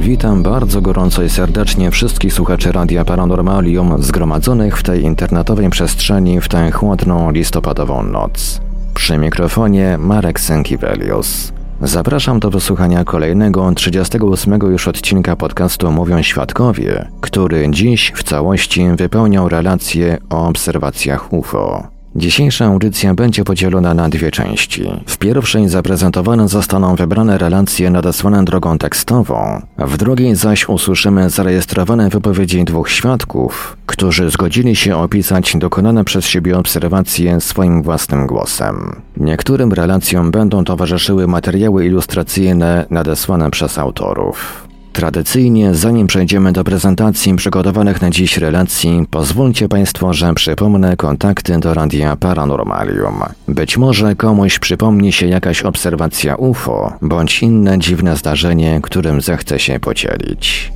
Witam bardzo gorąco i serdecznie wszystkich słuchaczy Radia Paranormalium zgromadzonych w tej internetowej przestrzeni w tę chłodną listopadową noc. Przy mikrofonie Marek Sękiewelius. Zapraszam do wysłuchania kolejnego 38 już odcinka podcastu Mówią Świadkowie, który dziś w całości wypełniał relacje o obserwacjach UFO. Dzisiejsza audycja będzie podzielona na dwie części. W pierwszej zaprezentowane zostaną wybrane relacje nadesłane drogą tekstową, w drugiej zaś usłyszymy zarejestrowane wypowiedzi dwóch świadków, którzy zgodzili się opisać dokonane przez siebie obserwacje swoim własnym głosem. Niektórym relacjom będą towarzyszyły materiały ilustracyjne nadesłane przez autorów. Tradycyjnie, zanim przejdziemy do prezentacji przygotowanych na dziś relacji, pozwólcie Państwo, że przypomnę kontakty do Radia Paranormalium. Być może komuś przypomni się jakaś obserwacja UFO, bądź inne dziwne zdarzenie, którym zechce się podzielić.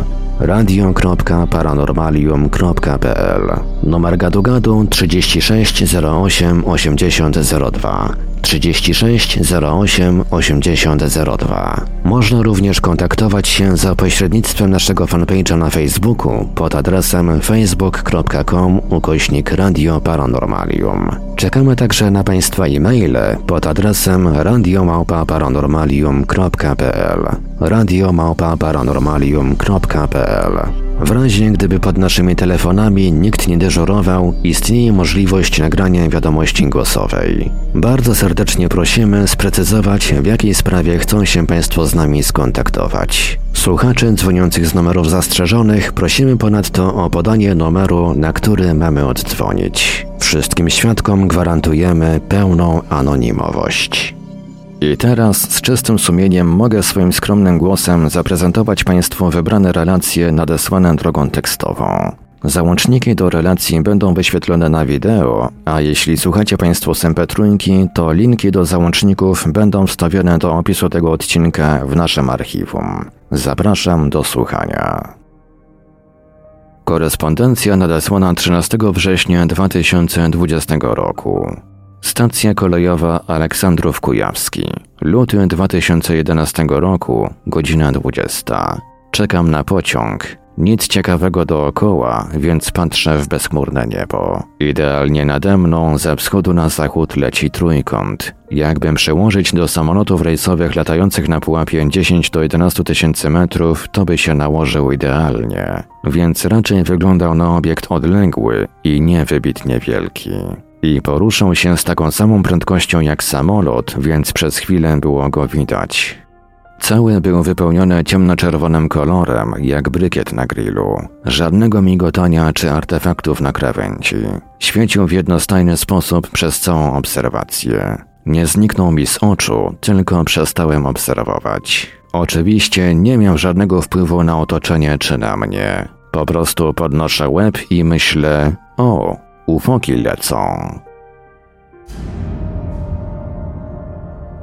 radio.paranormalium.pl Numer gadu gadu 36 08 8002 36 08 8002 Można również kontaktować się za pośrednictwem naszego fanpage'a na Facebooku pod adresem facebook.com ukośnik Radio Paranormalium. Czekamy także na Państwa e-maile pod adresem radiomałpa-paranormalium.pl radiomałpa-paranormalium.pl W razie gdyby pod naszymi telefonami nikt nie dyżurował, istnieje możliwość nagrania wiadomości głosowej. Bardzo serdecznie prosimy sprecyzować, w jakiej sprawie chcą się Państwo z nami skontaktować. Słuchaczy dzwoniących z numerów zastrzeżonych prosimy ponadto o podanie numeru, na który mamy oddzwonić. Wszystkim świadkom gwarantujemy pełną anonimowość. I teraz z czystym sumieniem mogę swoim skromnym głosem zaprezentować Państwu wybrane relacje nadesłane drogą tekstową. Załączniki do relacji będą wyświetlone na wideo, a jeśli słuchacie Państwo MP3, to linki do załączników będą wstawione do opisu tego odcinka w naszym archiwum. Zapraszam do słuchania. Korespondencja nadesłana 13 września 2020 roku. Stacja kolejowa Aleksandrów Kujawski. Luty 2011 roku, godzina 20. Czekam na pociąg. Nic ciekawego dookoła, więc patrzę w bezchmurne niebo. Idealnie nade mną ze wschodu na zachód leci trójkąt. Jakbym przełożyć do samolotów rejsowych latających na pułapie 10 do 11 tysięcy metrów, to by się nałożył idealnie. Więc raczej wyglądał na obiekt odległy i niewybitnie wielki i poruszał się z taką samą prędkością jak samolot, więc przez chwilę było go widać. Cały był wypełniony ciemnoczerwonym kolorem, jak brykiet na grillu. Żadnego migotania czy artefaktów na krawędzi. Świecił w jednostajny sposób przez całą obserwację. Nie zniknął mi z oczu, tylko przestałem obserwować. Oczywiście nie miał żadnego wpływu na otoczenie czy na mnie. Po prostu podnoszę łeb i myślę: o, ufoki lecą.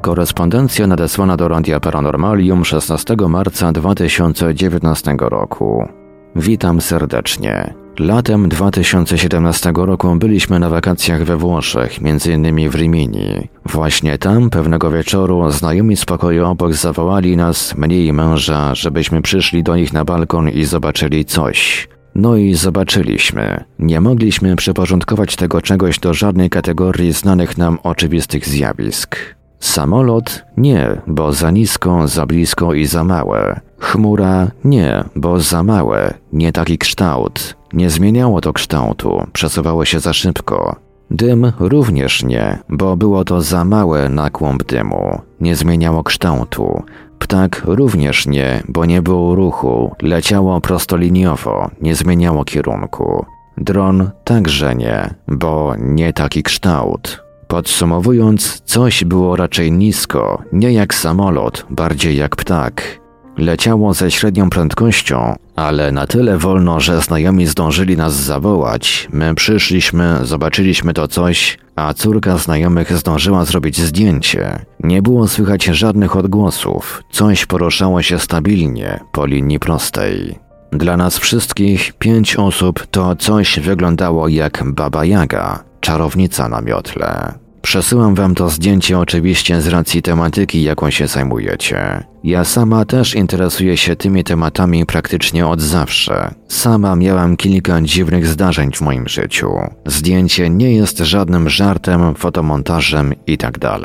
Korespondencja nadesłana do Radia Paranormalium 16 marca 2019 roku. Witam serdecznie. Latem 2017 roku byliśmy na wakacjach we Włoszech, m.in. w Rimini. Właśnie tam pewnego wieczoru znajomi z pokoju obok zawołali nas, mnie i męża, żebyśmy przyszli do nich na balkon i zobaczyli coś. No i zobaczyliśmy. Nie mogliśmy przyporządkować tego czegoś do żadnej kategorii znanych nam oczywistych zjawisk. Samolot? Nie, bo za nisko, za blisko i za małe. Chmura? Nie, bo za małe, nie taki kształt. Nie zmieniało to kształtu, przesuwało się za szybko. Dym również nie, bo było to za małe na kłąb dymu. Nie zmieniało kształtu. Ptak również nie, bo nie było ruchu, leciało prostoliniowo, nie zmieniało kierunku. Dron także nie, bo nie taki kształt. Podsumowując, coś było raczej nisko, nie jak samolot, bardziej jak ptak. Leciało ze średnią prędkością, ale na tyle wolno, że znajomi zdążyli nas zawołać. My przyszliśmy, zobaczyliśmy to coś, a córka znajomych zdążyła zrobić zdjęcie. Nie było słychać żadnych odgłosów, coś poruszało się stabilnie po linii prostej. Dla nas wszystkich pięć osób to coś wyglądało jak Baba Jaga, czarownica na miotle. Przesyłam wam to zdjęcie oczywiście z racji tematyki, jaką się zajmujecie. Ja sama też interesuję się tymi tematami praktycznie od zawsze. Sama miałam kilka dziwnych zdarzeń w moim życiu. Zdjęcie nie jest żadnym żartem, fotomontażem itd. Tak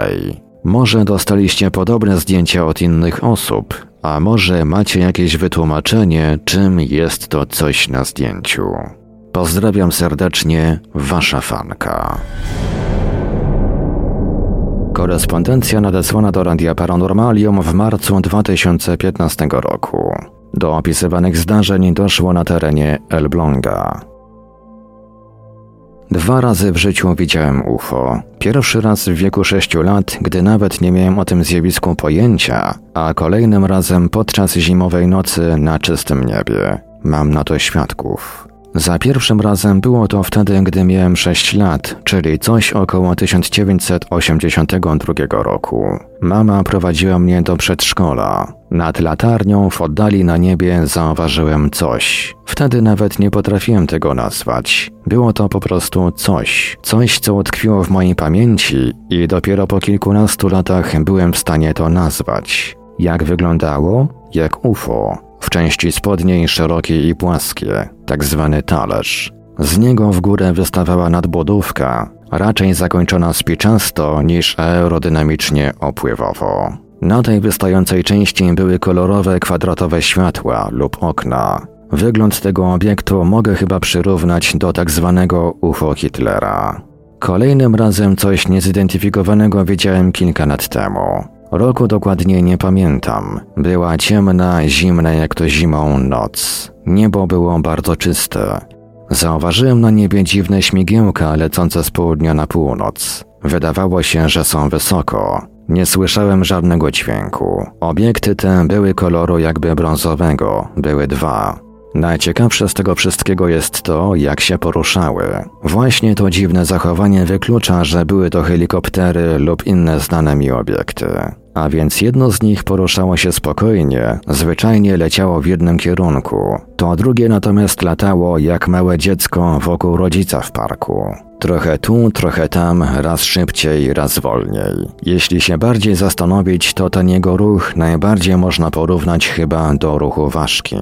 może dostaliście podobne zdjęcia od innych osób, a może macie jakieś wytłumaczenie, czym jest to coś na zdjęciu. Pozdrawiam serdecznie, wasza fanka. Korespondencja nadesłana do Radia Paranormalium w marcu 2015 roku. Do opisywanych zdarzeń doszło na terenie Elbląga. Dwa razy w życiu widziałem UFO. Pierwszy raz w wieku 6 lat, gdy nawet nie miałem o tym zjawisku pojęcia, a kolejnym razem podczas zimowej nocy na czystym niebie. Mam na to świadków. Za pierwszym razem było to wtedy, gdy miałem 6 lat, czyli coś około 1982 roku. Mama prowadziła mnie do przedszkola. Nad latarnią w oddali na niebie zauważyłem coś. Wtedy nawet nie potrafiłem tego nazwać. Było to po prostu coś. Coś, co utkwiło w mojej pamięci i dopiero po kilkunastu latach byłem w stanie to nazwać. Jak wyglądało? Jak UFO w części spodniej szerokie i płaskie, tak zwany talerz. Z niego w górę wystawała nadbudówka, raczej zakończona spiczasto niż aerodynamicznie opływowo. Na tej wystającej części były kolorowe kwadratowe światła lub okna. Wygląd tego obiektu mogę chyba przyrównać do tak zwanego UFO Hitlera. Kolejnym razem coś niezidentyfikowanego widziałem kilka lat temu. Roku dokładnie nie pamiętam. Była ciemna, zimna jak to zimą noc. Niebo było bardzo czyste. Zauważyłem na niebie dziwne śmigiełka lecące z południa na północ. Wydawało się, że są wysoko. Nie słyszałem żadnego dźwięku. Obiekty te były koloru jakby brązowego, były dwa. Najciekawsze z tego wszystkiego jest to, jak się poruszały. Właśnie to dziwne zachowanie wyklucza, że były to helikoptery lub inne znane mi obiekty. A więc jedno z nich poruszało się spokojnie, zwyczajnie leciało w jednym kierunku. To drugie natomiast latało jak małe dziecko wokół rodzica w parku. Trochę tu, trochę tam, raz szybciej, raz wolniej. Jeśli się bardziej zastanowić, to ten jego ruch najbardziej można porównać chyba do ruchu ważki.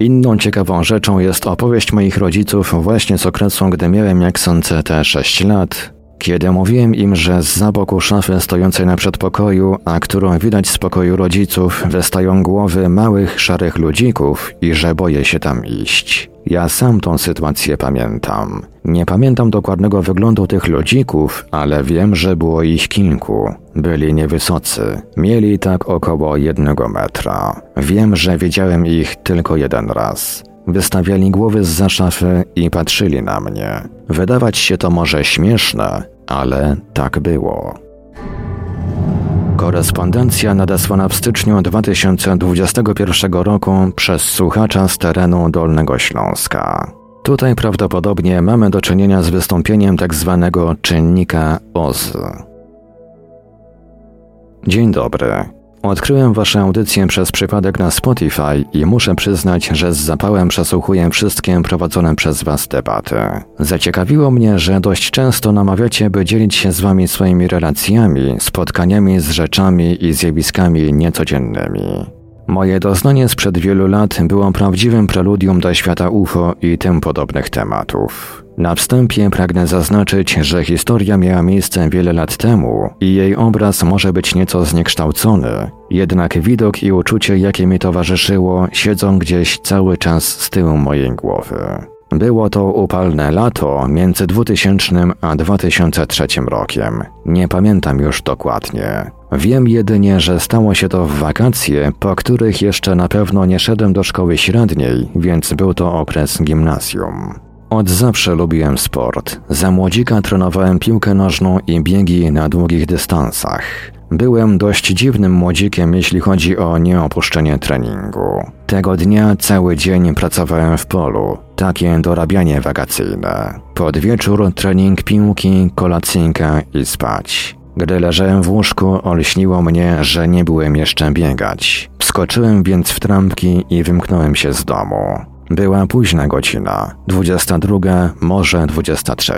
Inną ciekawą rzeczą jest opowieść moich rodziców właśnie z okresu, gdy miałem jak sądzę te 6 lat. Kiedy mówiłem im, że z boku szafy stojącej na przedpokoju, a którą widać z pokoju rodziców, wystają głowy małych, szarych ludzików i że boję się tam iść. Ja sam tą sytuację pamiętam. Nie pamiętam dokładnego wyglądu tych ludzików, ale wiem, że było ich kilku. Byli niewysocy. Mieli tak około jednego metra. Wiem, że widziałem ich tylko jeden raz. Wystawiali głowy z za szafy i patrzyli na mnie. Wydawać się to może śmieszne, ale tak było. Korespondencja nadesłana w styczniu 2021 roku przez słuchacza z terenu Dolnego Śląska. Tutaj prawdopodobnie mamy do czynienia z wystąpieniem tak zwanego czynnika OZ. Dzień dobry. Odkryłem Wasze audycje przez przypadek na Spotify i muszę przyznać, że z zapałem przesłuchuję wszystkie prowadzone przez Was debaty. Zaciekawiło mnie, że dość często namawiacie, by dzielić się z Wami swoimi relacjami, spotkaniami z rzeczami i zjawiskami niecodziennymi. Moje doznanie sprzed wielu lat było prawdziwym preludium do świata UFO i tym podobnych tematów. Na wstępie pragnę zaznaczyć, że historia miała miejsce wiele lat temu i jej obraz może być nieco zniekształcony, jednak widok i uczucie, jakie mi towarzyszyło, siedzą gdzieś cały czas z tyłu mojej głowy. Było to upalne lato między 2000 a 2003 rokiem. Nie pamiętam już dokładnie. Wiem jedynie, że stało się to w wakacje, po których jeszcze na pewno nie szedłem do szkoły średniej, więc był to okres gimnazjum. Od zawsze lubiłem sport. Za młodzika trenowałem piłkę nożną i biegi na długich dystansach. Byłem dość dziwnym młodzikiem, jeśli chodzi o nieopuszczenie treningu. Tego dnia cały dzień pracowałem w polu, takie dorabianie wakacyjne. Pod wieczór trening piłki, kolacyjka i spać. Gdy leżałem w łóżku, olśniło mnie, że nie byłem jeszcze biegać. Wskoczyłem więc w trampki i wymknąłem się z domu. Była późna godzina, 22, może 23.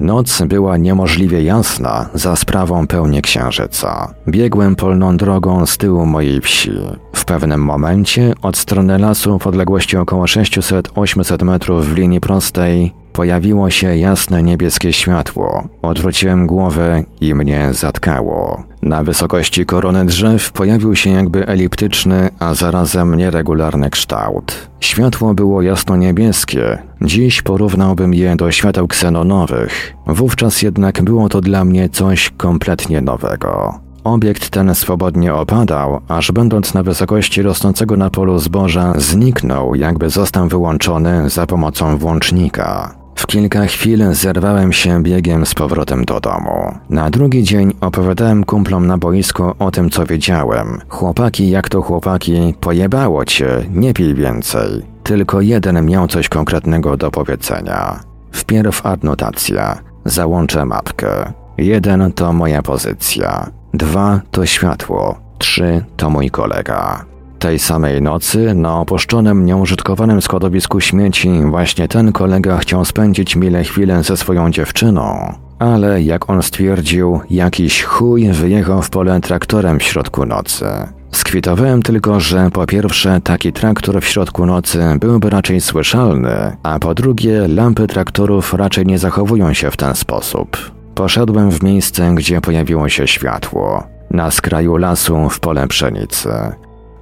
Noc była niemożliwie jasna za sprawą pełni księżyca. Biegłem polną drogą z tyłu mojej wsi. W pewnym momencie od strony lasu w odległości około 600-800 metrów w linii prostej pojawiło się jasne niebieskie światło. Odwróciłem głowę i mnie zatkało. Na wysokości korony drzew pojawił się jakby eliptyczny, a zarazem nieregularny kształt. Światło było jasno-niebieskie. Dziś porównałbym je do świateł ksenonowych. Wówczas jednak było to dla mnie coś kompletnie nowego. Obiekt ten swobodnie opadał, aż będąc na wysokości rosnącego na polu zboża, zniknął, jakby został wyłączony za pomocą włącznika. Kilka chwil zerwałem się biegiem z powrotem do domu. Na drugi dzień opowiadałem kumplom na boisku o tym, co wiedziałem. Chłopaki, jak to chłopaki, pojebało cię, nie pij więcej. Tylko jeden miał coś konkretnego do powiedzenia. Wpierw adnotacja. Załączę mapkę. Jeden to moja pozycja. Dwa to światło. Trzy to mój kolega. Tej samej nocy na opuszczonym, nieużytkowanym składowisku śmieci właśnie ten kolega chciał spędzić mile chwilę ze swoją dziewczyną. Ale jak on stwierdził, jakiś chuj wyjechał w pole traktorem w środku nocy. Skwitowałem tylko, że po pierwsze taki traktor w środku nocy byłby raczej słyszalny, a po drugie lampy traktorów raczej nie zachowują się w ten sposób. Poszedłem w miejsce, gdzie pojawiło się światło. Na skraju lasu w pole pszenicy.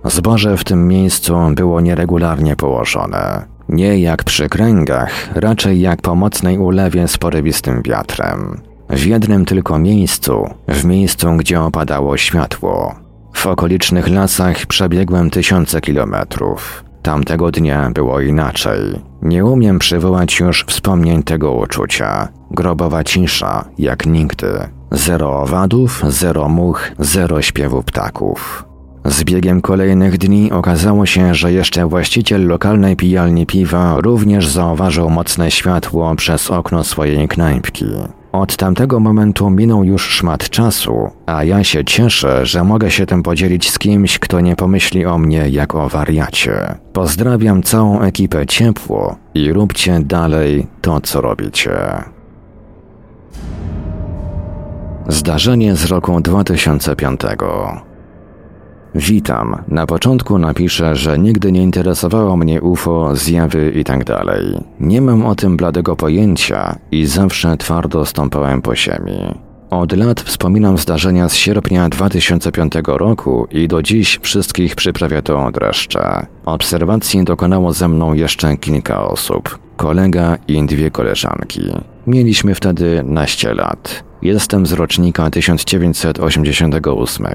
Zboże w tym miejscu było nieregularnie położone. Nie jak przy kręgach, raczej jak po mocnej ulewie z porywistym wiatrem. W jednym tylko miejscu, w miejscu, gdzie opadało światło. W okolicznych lasach przebiegłem tysiące kilometrów. Tamtego dnia było inaczej. Nie umiem przywołać już wspomnień tego uczucia. Grobowa cisza, jak nigdy. Zero owadów, zero much, zero śpiewu ptaków. Z biegiem kolejnych dni okazało się, że jeszcze właściciel lokalnej pijalni piwa również zauważył mocne światło przez okno swojej knajpki. Od tamtego momentu minął już szmat czasu, a ja się cieszę, że mogę się tym podzielić z kimś, kto nie pomyśli o mnie jak o wariacie. Pozdrawiam całą ekipę ciepło i róbcie dalej to, co robicie. Zdarzenie z roku 2005. Witam. Na początku napiszę, że nigdy nie interesowało mnie UFO, zjawy itd. Tak nie mam o tym bladego pojęcia i zawsze twardo stąpałem po ziemi. Od lat wspominam zdarzenia z sierpnia 2005 roku i do dziś wszystkich przyprawia to dreszcze. Obserwacji dokonało ze mną jeszcze kilka osób. Kolega i dwie koleżanki. Mieliśmy wtedy naście lat. Jestem z rocznika 1988.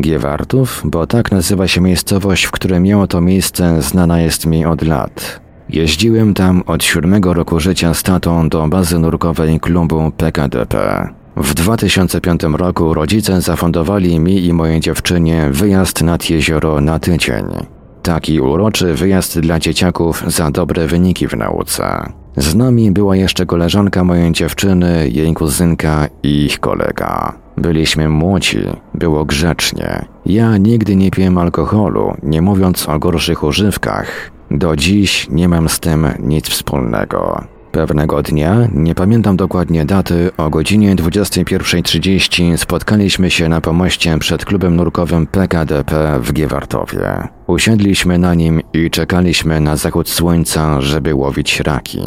Giewartów, bo tak nazywa się miejscowość, w której miało to miejsce, znana jest mi od lat. Jeździłem tam od siódmego roku życia z tatą do bazy nurkowej klubu PKDP. W 2005 roku rodzice zafundowali mi i mojej dziewczynie wyjazd nad jezioro na tydzień. Taki uroczy wyjazd dla dzieciaków za dobre wyniki w nauce. Z nami była jeszcze koleżanka mojej dziewczyny, jej kuzynka i ich kolega. Byliśmy młodzi, było grzecznie. Ja nigdy nie piłem alkoholu, nie mówiąc o gorszych używkach. Do dziś nie mam z tym nic wspólnego. Pewnego dnia, nie pamiętam dokładnie daty, o godzinie 21.30 spotkaliśmy się na pomoście przed klubem nurkowym PKDP w Giewartowie. Usiedliśmy na nim i czekaliśmy na zachód słońca, żeby łowić raki.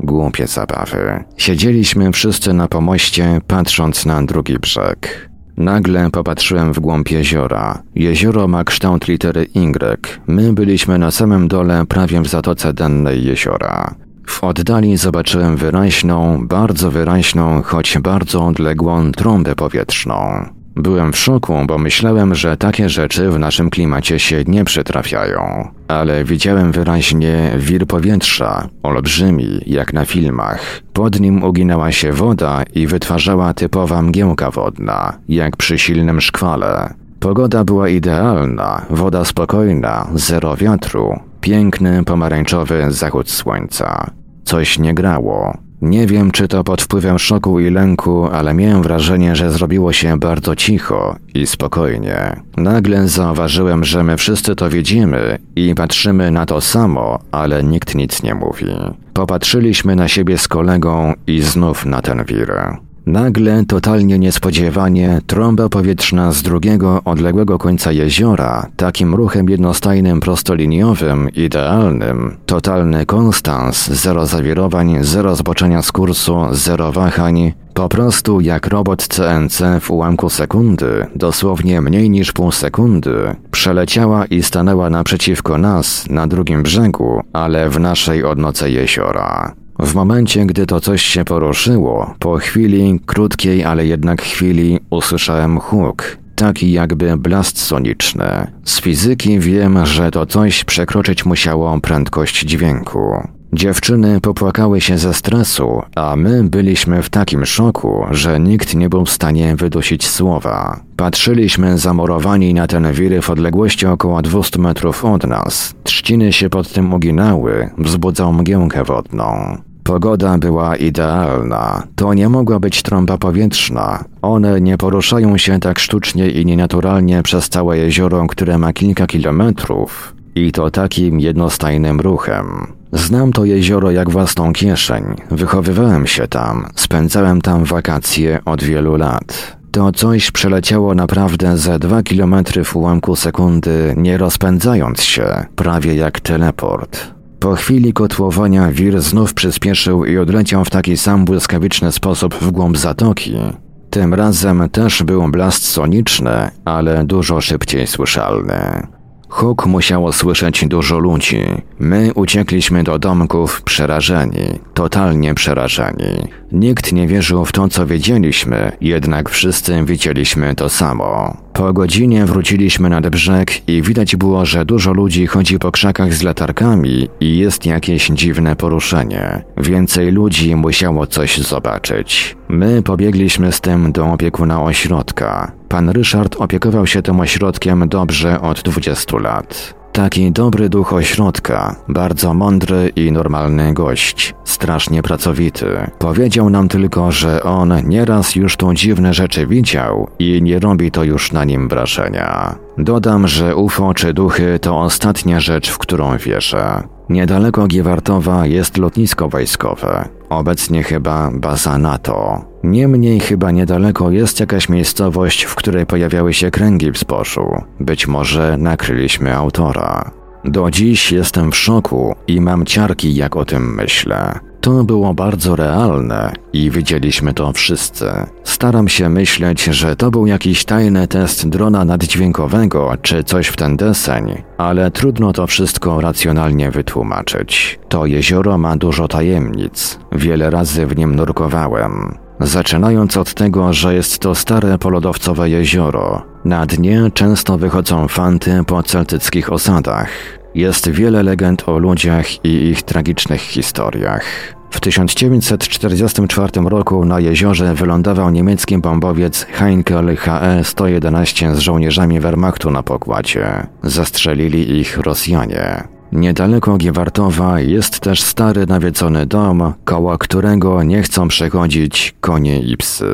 Głupie zabawy. Siedzieliśmy wszyscy na pomoście, patrząc na drugi brzeg. Nagle popatrzyłem w głąb jeziora. Jezioro ma kształt litery Y. My byliśmy na samym dole, prawie w zatoce dennej jeziora. W oddali zobaczyłem wyraźną, bardzo wyraźną, choć bardzo odległą trąbę powietrzną. Byłem w szoku, bo myślałem, że takie rzeczy w naszym klimacie się nie przytrafiają. Ale widziałem wyraźnie wir powietrza, olbrzymi, jak na filmach. Pod nim uginała się woda i wytwarzała typowa mgiełka wodna, jak przy silnym szkwale. Pogoda była idealna, woda spokojna, zero wiatru, piękny pomarańczowy zachód słońca. Coś nie grało. Nie wiem, czy to pod wpływem szoku i lęku, ale miałem wrażenie, że zrobiło się bardzo cicho i spokojnie. Nagle zauważyłem, że my wszyscy to widzimy i patrzymy na to samo, ale nikt nic nie mówi. Popatrzyliśmy na siebie z kolegą i znów na ten wir. Nagle, totalnie niespodziewanie, trąba powietrzna z drugiego odległego końca jeziora, takim ruchem jednostajnym prostoliniowym, idealnym, totalny konstans, zero zawirowań, zero zboczenia z kursu, zero wahań, po prostu jak robot CNC w ułamku sekundy, dosłownie mniej niż pół sekundy, przeleciała i stanęła naprzeciwko nas, na drugim brzegu, ale w naszej odnoce jeziora. W momencie, gdy to coś się poruszyło, po chwili, krótkiej, ale jednak chwili, usłyszałem huk, taki jakby blast soniczny. Z fizyki wiem, że to coś przekroczyć musiało prędkość dźwięku. Dziewczyny popłakały się ze stresu, a my byliśmy w takim szoku, że nikt nie był w stanie wydusić słowa. Patrzyliśmy zamurowani na ten wiry w odległości około 200 metrów od nas. Trzciny się pod tym uginały, wzbudzał mgiełkę wodną. Pogoda była idealna. To nie mogła być trąba powietrzna. One nie poruszają się tak sztucznie i nienaturalnie przez całe jezioro, które ma kilka kilometrów. I to takim jednostajnym ruchem. Znam to jezioro jak własną kieszeń. Wychowywałem się tam, spędzałem tam wakacje od wielu lat. To coś przeleciało naprawdę ze dwa kilometry w ułamku sekundy, nie rozpędzając się, prawie jak teleport. Po chwili kotłowania wir znów przyspieszył i odleciał w taki sam błyskawiczny sposób w głąb zatoki. Tym razem też był blast soniczny, ale dużo szybciej słyszalny. Huk musiało słyszeć dużo ludzi. My uciekliśmy do domków przerażeni, totalnie przerażeni. Nikt nie wierzył w to, co wiedzieliśmy, jednak wszyscy widzieliśmy to samo. Po godzinie wróciliśmy nad brzeg i widać było, że dużo ludzi chodzi po krzakach z latarkami i jest jakieś dziwne poruszenie. Więcej ludzi musiało coś zobaczyć. My pobiegliśmy z tym do opiekuna ośrodka. Pan Ryszard opiekował się tym ośrodkiem dobrze od 20 lat. Taki dobry duch ośrodka, bardzo mądry i normalny gość, strasznie pracowity. Powiedział nam tylko, że on nieraz już tu dziwne rzeczy widział i nie robi to już na nim wrażenia. Dodam, że UFO czy duchy to ostatnia rzecz, w którą wierzę. Niedaleko Giewartowa jest lotnisko wojskowe, obecnie chyba baza NATO. Niemniej chyba niedaleko jest jakaś miejscowość, w której pojawiały się kręgi w zbożu. Być może nakryliśmy autora. Do dziś jestem w szoku i mam ciarki, jak o tym myślę. To było bardzo realne i widzieliśmy to wszyscy. Staram się myśleć, że to był jakiś tajny test drona naddźwiękowego czy coś w ten deseń, ale trudno to wszystko racjonalnie wytłumaczyć. To jezioro ma dużo tajemnic. Wiele razy w nim nurkowałem. Zaczynając od tego, że jest to stare polodowcowe jezioro. Na dnie często wychodzą fanty po celtyckich osadach. Jest wiele legend o ludziach i ich tragicznych historiach. W 1944 roku na jeziorze wylądował niemiecki bombowiec Heinkel HE-111 z żołnierzami Wehrmachtu na pokładzie. Zastrzelili ich Rosjanie. Niedaleko Giewartowa jest też stary nawiedzony dom, koło którego nie chcą przechodzić konie i psy.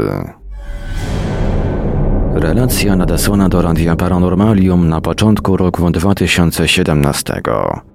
Relacja nadesłana do Radia Paranormalium na początku roku 2017.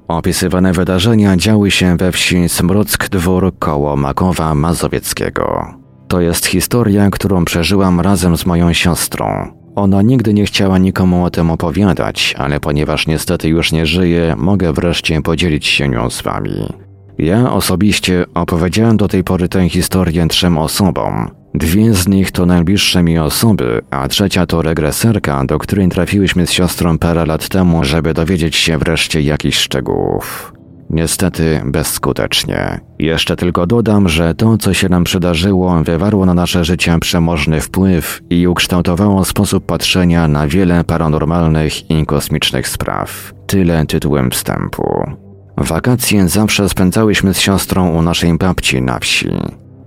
Opisywane wydarzenia działy się we wsi Smrock Dwór koło Makowa Mazowieckiego. To jest historia, którą przeżyłam razem z moją siostrą. Ona nigdy nie chciała nikomu o tym opowiadać, ale ponieważ niestety już nie żyje, mogę wreszcie podzielić się nią z wami. Ja osobiście opowiedziałem do tej pory tę historię trzem osobom. Dwie z nich to najbliższe mi osoby, a trzecia to regreserka, do której trafiłyśmy z siostrą parę lat temu, żeby dowiedzieć się wreszcie jakichś szczegółów. Niestety bezskutecznie. Jeszcze tylko dodam, że to, co się nam przydarzyło, wywarło na nasze życie przemożny wpływ i ukształtowało sposób patrzenia na wiele paranormalnych i kosmicznych spraw. Tyle tytułem wstępu. Wakacje zawsze spędzałyśmy z siostrą u naszej babci na wsi.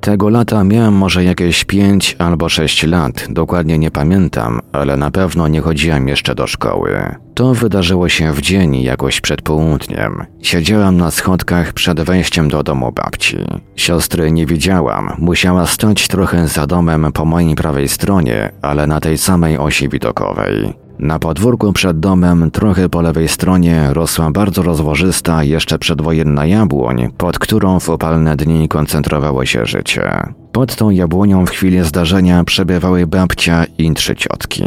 Tego lata miałem może jakieś pięć albo sześć lat, dokładnie nie pamiętam, ale na pewno nie chodziłem jeszcze do szkoły. To wydarzyło się w dzień, jakoś przed południem. Siedziałam na schodkach przed wejściem do domu babci. Siostry nie widziałam, musiała stać trochę za domem po mojej prawej stronie, ale na tej samej osi widokowej. Na podwórku przed domem, trochę po lewej stronie, rosła bardzo rozłożysta, jeszcze przedwojenna jabłoń, pod którą w upalne dni koncentrowało się życie. Pod tą jabłonią w chwili zdarzenia przebywały babcia i trzy ciotki.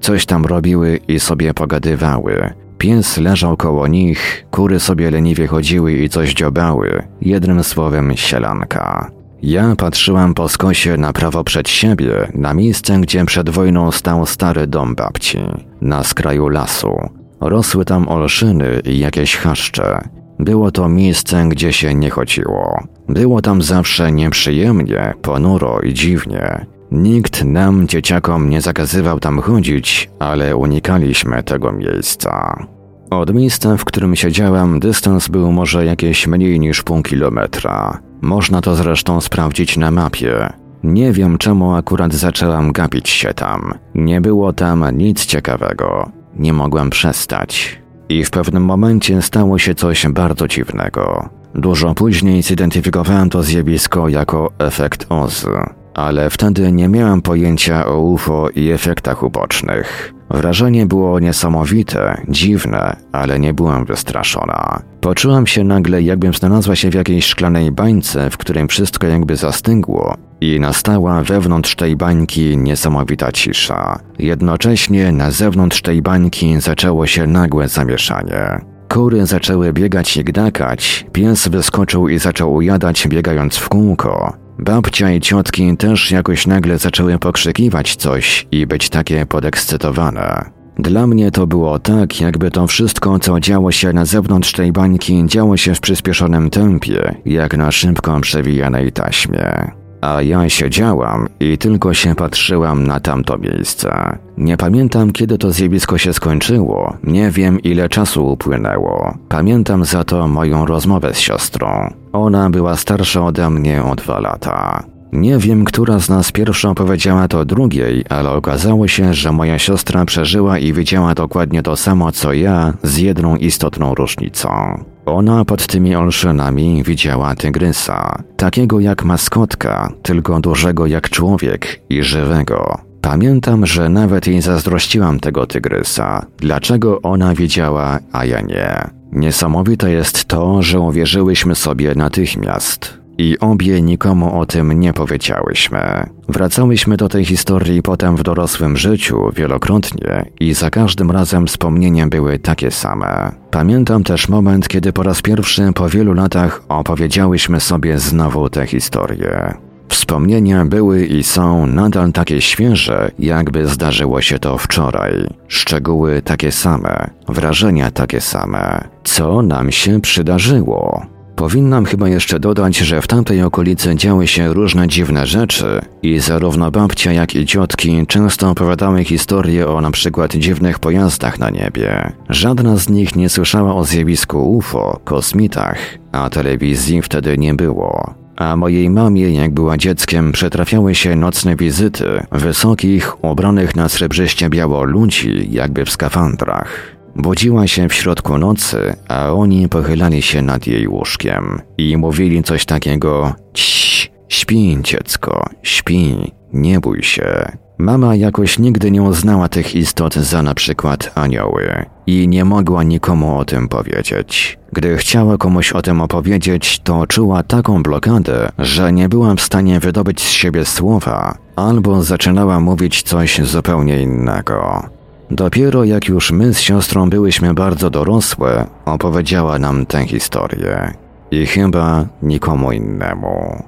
Coś tam robiły i sobie pogadywały. Pies leżał koło nich, kury sobie leniwie chodziły i coś dziobały, jednym słowem sielanka. Ja patrzyłam po skosie na prawo przed siebie, na miejsce, gdzie przed wojną stał stary dom babci, na skraju lasu. Rosły tam olszyny i jakieś chaszcze. Było to miejsce, gdzie się nie chodziło. Było tam zawsze nieprzyjemnie, ponuro i dziwnie. Nikt nam, dzieciakom, nie zakazywał tam chodzić, ale unikaliśmy tego miejsca. Od miejsca, w którym siedziałam, dystans był może jakieś mniej niż pół kilometra. Można to zresztą sprawdzić na mapie. Nie wiem czemu akurat zaczęłam gapić się tam. Nie było tam nic ciekawego. Nie mogłam przestać. I w pewnym momencie stało się coś bardzo dziwnego. Dużo później zidentyfikowałem to zjawisko jako efekt Oz, ale wtedy nie miałem pojęcia o UFO i efektach ubocznych. Wrażenie było niesamowite, dziwne, ale nie byłam wystraszona. Poczułam się nagle, jakbym znalazła się w jakiejś szklanej bańce, w którym wszystko jakby zastygło i nastała wewnątrz tej bańki niesamowita cisza. Jednocześnie na zewnątrz tej bańki zaczęło się nagłe zamieszanie. Kury zaczęły biegać i gdakać, pies wyskoczył i zaczął ujadać biegając w kółko. Babcia i ciotki też jakoś nagle zaczęły pokrzykiwać coś i być takie podekscytowane. Dla mnie to było tak, jakby to wszystko, co działo się na zewnątrz tej bańki, działo się w przyspieszonym tempie, jak na szybko przewijanej taśmie. A ja siedziałam i tylko się patrzyłam na tamto miejsce. Nie pamiętam, kiedy to zjawisko się skończyło, nie wiem, ile czasu upłynęło. Pamiętam za to moją rozmowę z siostrą. Ona była starsza ode mnie o dwa lata. Nie wiem, która z nas pierwsza opowiedziała to drugiej, ale okazało się, że moja siostra przeżyła i widziała dokładnie to samo co ja, z jedną istotną różnicą. Ona pod tymi olszynami widziała tygrysa, takiego jak maskotka, tylko dużego jak człowiek i żywego. Pamiętam, że nawet jej zazdrościłam tego tygrysa. Dlaczego ona widziała, a ja nie? Niesamowite jest to, że uwierzyłyśmy sobie natychmiast. I obie nikomu o tym nie powiedziałyśmy. Wracałyśmy do tej historii potem w dorosłym życiu wielokrotnie i za każdym razem wspomnienia były takie same. Pamiętam też moment, kiedy po raz pierwszy po wielu latach opowiedziałyśmy sobie znowu tę historię. Wspomnienia były i są nadal takie świeże, jakby zdarzyło się to wczoraj. Szczegóły takie same, wrażenia takie same. Co nam się przydarzyło? Powinnam chyba jeszcze dodać, że w tamtej okolicy działy się różne dziwne rzeczy i zarówno babcia, jak i ciotki często opowiadały historie o przykład dziwnych pojazdach na niebie. Żadna z nich nie słyszała o zjawisku UFO, kosmitach, a telewizji wtedy nie było. A mojej mamie, jak była dzieckiem, przetrafiały się nocne wizyty wysokich, ubranych na srebrzyście biało ludzi, jakby w skafandrach. Budziła się w środku nocy, a oni pochylali się nad jej łóżkiem i mówili coś takiego: Cii, śpi, dziecko, śpi, nie bój się. Mama jakoś nigdy nie uznała tych istot za na przykład anioły i nie mogła nikomu o tym powiedzieć. Gdy chciała komuś o tym opowiedzieć, to czuła taką blokadę, że nie byłam w stanie wydobyć z siebie słowa, albo zaczynała mówić coś zupełnie innego. Dopiero jak już my z siostrą byłyśmy bardzo dorosłe, opowiedziała nam tę historię. I chyba nikomu innemu.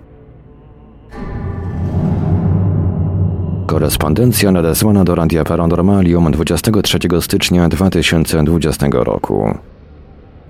Korespondencja nadesłana do Radia Paranormalium 23 stycznia 2020 roku.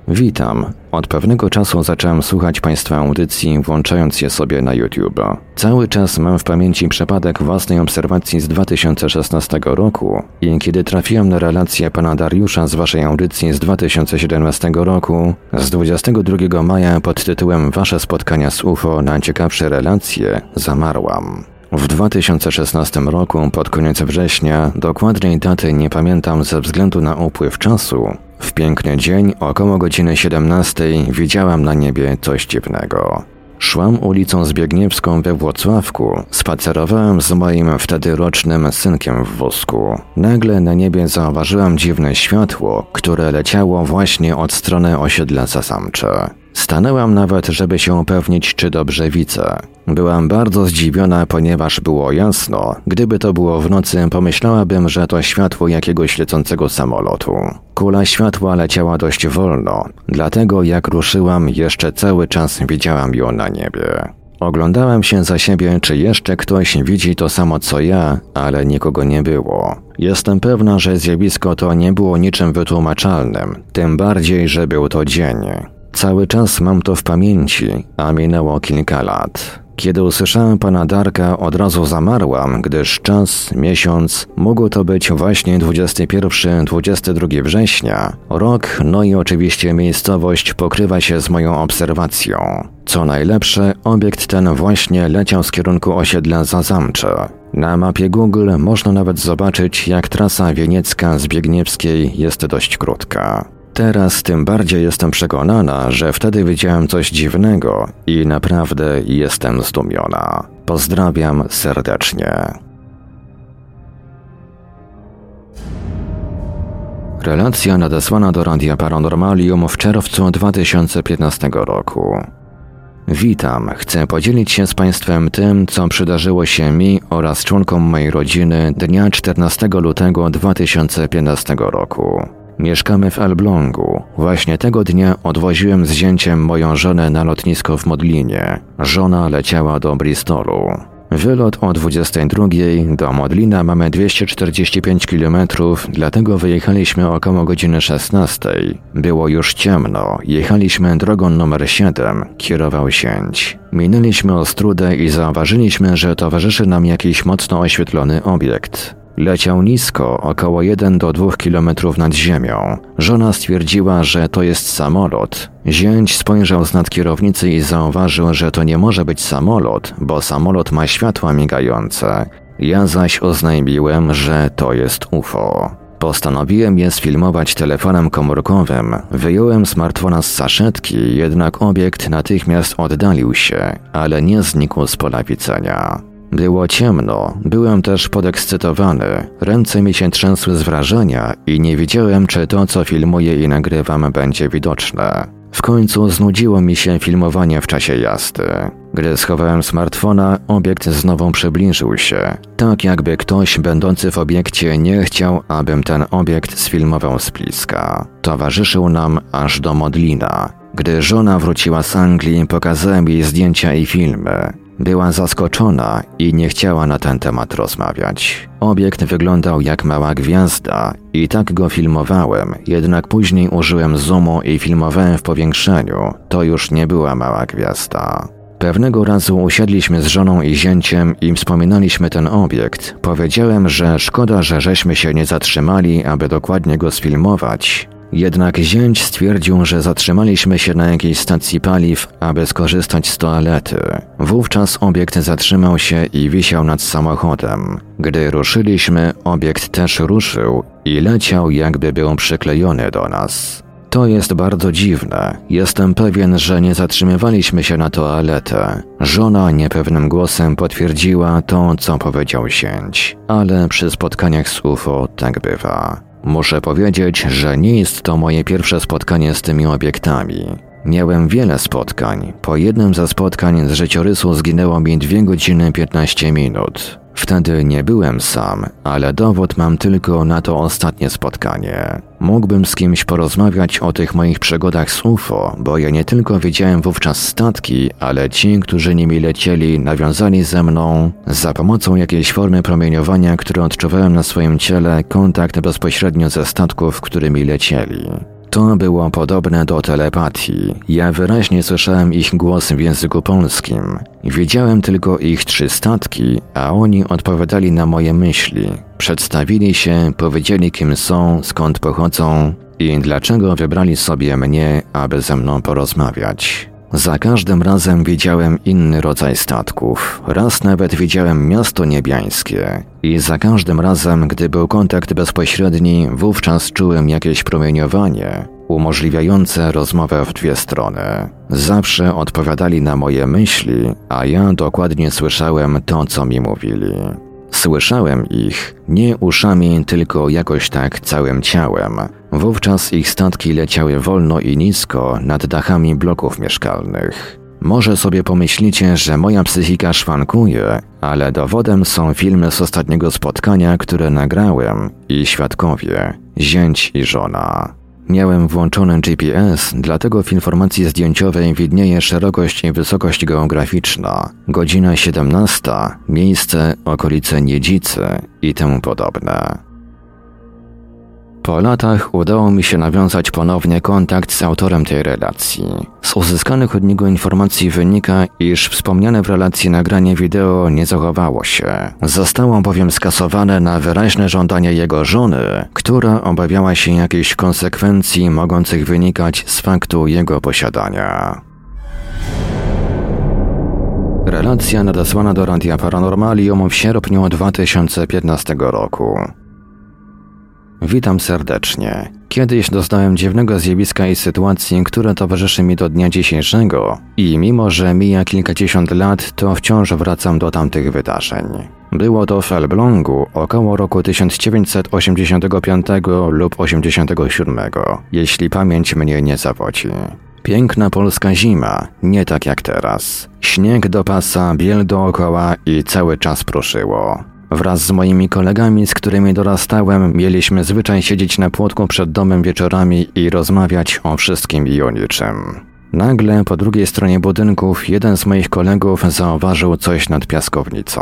Witam. Od pewnego czasu zacząłem słuchać Państwa audycji, włączając je sobie na YouTube. Cały czas mam w pamięci przypadek własnej obserwacji z 2016 roku i kiedy trafiłem na relację pana Dariusza z Waszej audycji z 2017 roku, z 22 maja pod tytułem Wasze spotkania z UFO na ciekawsze relacje, zamarłam. W 2016 roku, pod koniec września, dokładnej daty nie pamiętam ze względu na upływ czasu, w piękny dzień, około godziny 17, widziałam na niebie coś dziwnego. Szłam ulicą Zbiegniewską we Włocławku, spacerowałem z moim wtedy rocznym synkiem w wózku. Nagle na niebie zauważyłam dziwne światło, które leciało właśnie od strony osiedla Zasamcze. Stanęłam nawet, żeby się upewnić, czy dobrze widzę. Byłam bardzo zdziwiona, ponieważ było jasno. Gdyby to było w nocy, pomyślałabym, że to światło jakiegoś lecącego samolotu. Kula światła leciała dość wolno, dlatego jak ruszyłam, jeszcze cały czas widziałam ją na niebie. Oglądałem się za siebie, czy jeszcze ktoś widzi to samo co ja, ale nikogo nie było. Jestem pewna, że zjawisko to nie było niczym wytłumaczalnym, tym bardziej, że był to dzień. Cały czas mam to w pamięci, a minęło kilka lat. Kiedy usłyszałem pana Darka, od razu zamarłam, gdyż czas, miesiąc, mógł to być właśnie 21-22 września. Rok, no i oczywiście miejscowość pokrywa się z moją obserwacją. Co najlepsze, obiekt ten właśnie leciał z kierunku osiedla Zazamcze. Na mapie Google można nawet zobaczyć, jak trasa wieniecka z Biegniewskiej jest dość krótka. Teraz tym bardziej jestem przekonana, że wtedy widziałem coś dziwnego i naprawdę jestem zdumiona. Pozdrawiam serdecznie. Relacja nadesłana do Radia Paranormalium w czerwcu 2015 roku. Witam, chcę podzielić się z Państwem tym, co przydarzyło się mi oraz członkom mojej rodziny dnia 14 lutego 2015 roku. Mieszkamy w Elblągu. Właśnie tego dnia odwoziłem z zięciem moją żonę na lotnisko w Modlinie. Żona leciała do Bristolu. Wylot o 22 do Modlina mamy 245 km, dlatego wyjechaliśmy około godziny 16. Było już ciemno, jechaliśmy drogą numer 7, kierował sięć. Minęliśmy Ostrudę i zauważyliśmy, że towarzyszy nam jakiś mocno oświetlony obiekt. Leciał nisko, około 1 do 2 km nad ziemią. Żona stwierdziła, że to jest samolot. Zięć spojrzał z nad kierownicy i zauważył, że to nie może być samolot, bo samolot ma światła migające. Ja zaś oznajmiłem, że to jest UFO. Postanowiłem je sfilmować telefonem komórkowym. Wyjąłem smartfona z saszetki, jednak obiekt natychmiast oddalił się, ale nie znikł z pola widzenia. Było ciemno, byłem też podekscytowany, ręce mi się trzęsły z wrażenia i nie wiedziałem, czy to, co filmuję i nagrywam, będzie widoczne. W końcu znudziło mi się filmowanie w czasie jazdy. Gdy schowałem smartfona, obiekt znowu przybliżył się, tak jakby ktoś będący w obiekcie nie chciał, abym ten obiekt sfilmował z bliska. Towarzyszył nam aż do Modlina. Gdy żona wróciła z Anglii, pokazałem jej zdjęcia i filmy. Była zaskoczona i nie chciała na ten temat rozmawiać. Obiekt wyglądał jak mała gwiazda i tak go filmowałem, jednak później użyłem zoomu i filmowałem w powiększeniu. To już nie była mała gwiazda. Pewnego razu usiedliśmy z żoną i zięciem i wspominaliśmy ten obiekt. Powiedziałem, że szkoda, że żeśmy się nie zatrzymali, aby dokładnie go sfilmować, Jednak zięć stwierdził, że zatrzymaliśmy się na jakiejś stacji paliw, aby skorzystać z toalety. Wówczas obiekt zatrzymał się i wisiał nad samochodem. Gdy ruszyliśmy, obiekt też ruszył i leciał jakby był przyklejony do nas. To jest bardzo dziwne. Jestem pewien, że nie zatrzymywaliśmy się na toaletę. Żona niepewnym głosem potwierdziła to, co powiedział zięć, ale przy spotkaniach z UFO tak bywa. Muszę powiedzieć, że nie jest to moje pierwsze spotkanie z tymi obiektami. Miałem wiele spotkań. Po jednym ze spotkań z życiorysu zginęło mi 2 godziny 15 minut. Wtedy nie byłem sam, ale dowód mam tylko na to ostatnie spotkanie. Mógłbym z kimś porozmawiać o tych moich przygodach z UFO, bo ja nie tylko widziałem wówczas statki, ale ci, którzy nimi lecieli, nawiązali ze mną za pomocą jakiejś formy promieniowania, które odczuwałem na swoim ciele, kontakt bezpośrednio ze statków, którymi lecieli. To było podobne do telepatii. Ja wyraźnie słyszałem ich głos w języku polskim. Widziałem tylko ich trzy statki, a oni odpowiadali na moje myśli. Przedstawili się, powiedzieli kim są, skąd pochodzą i dlaczego wybrali sobie mnie, aby ze mną porozmawiać. Za każdym razem widziałem inny rodzaj statków. Raz nawet widziałem miasto niebiańskie. I za każdym razem, gdy był kontakt bezpośredni, wówczas czułem jakieś promieniowanie, umożliwiające rozmowę w dwie strony. Zawsze odpowiadali na moje myśli, a ja dokładnie słyszałem to, co mi mówili. Słyszałem ich nie uszami, tylko jakoś tak całym ciałem. Wówczas ich statki leciały wolno i nisko nad dachami bloków mieszkalnych. Może sobie pomyślicie, że moja psychika szwankuje, ale dowodem są filmy z ostatniego spotkania, które nagrałem i świadkowie, zięć i żona. Miałem włączony GPS, dlatego w informacji zdjęciowej widnieje szerokość i wysokość geograficzna, godzina 17, miejsce, okolice Niedzicy i temu podobne. Po latach udało mi się nawiązać ponownie kontakt z autorem tej relacji. Z uzyskanych od niego informacji wynika, iż wspomniane w relacji nagranie wideo nie zachowało się. Zostało bowiem skasowane na wyraźne żądanie jego żony, która obawiała się jakichś konsekwencji mogących wynikać z faktu jego posiadania. Relacja nadesłana do Radia Paranormalium w sierpniu 2015 roku. Witam serdecznie. Kiedyś doznałem dziwnego zjawiska i sytuacji, które towarzyszy mi do dnia dzisiejszego i mimo, że mija kilkadziesiąt lat, to wciąż wracam do tamtych wydarzeń. Było to w Elblągu około roku 1985 lub 87, jeśli pamięć mnie nie zawodzi. Piękna polska zima, nie tak jak teraz. Śnieg do pasa, biel dookoła i cały czas proszyło. Wraz z moimi kolegami, z którymi dorastałem, mieliśmy zwyczaj siedzieć na płotku przed domem wieczorami i rozmawiać o wszystkim i o niczym. Nagle po drugiej stronie budynków jeden z moich kolegów zauważył coś nad piaskownicą.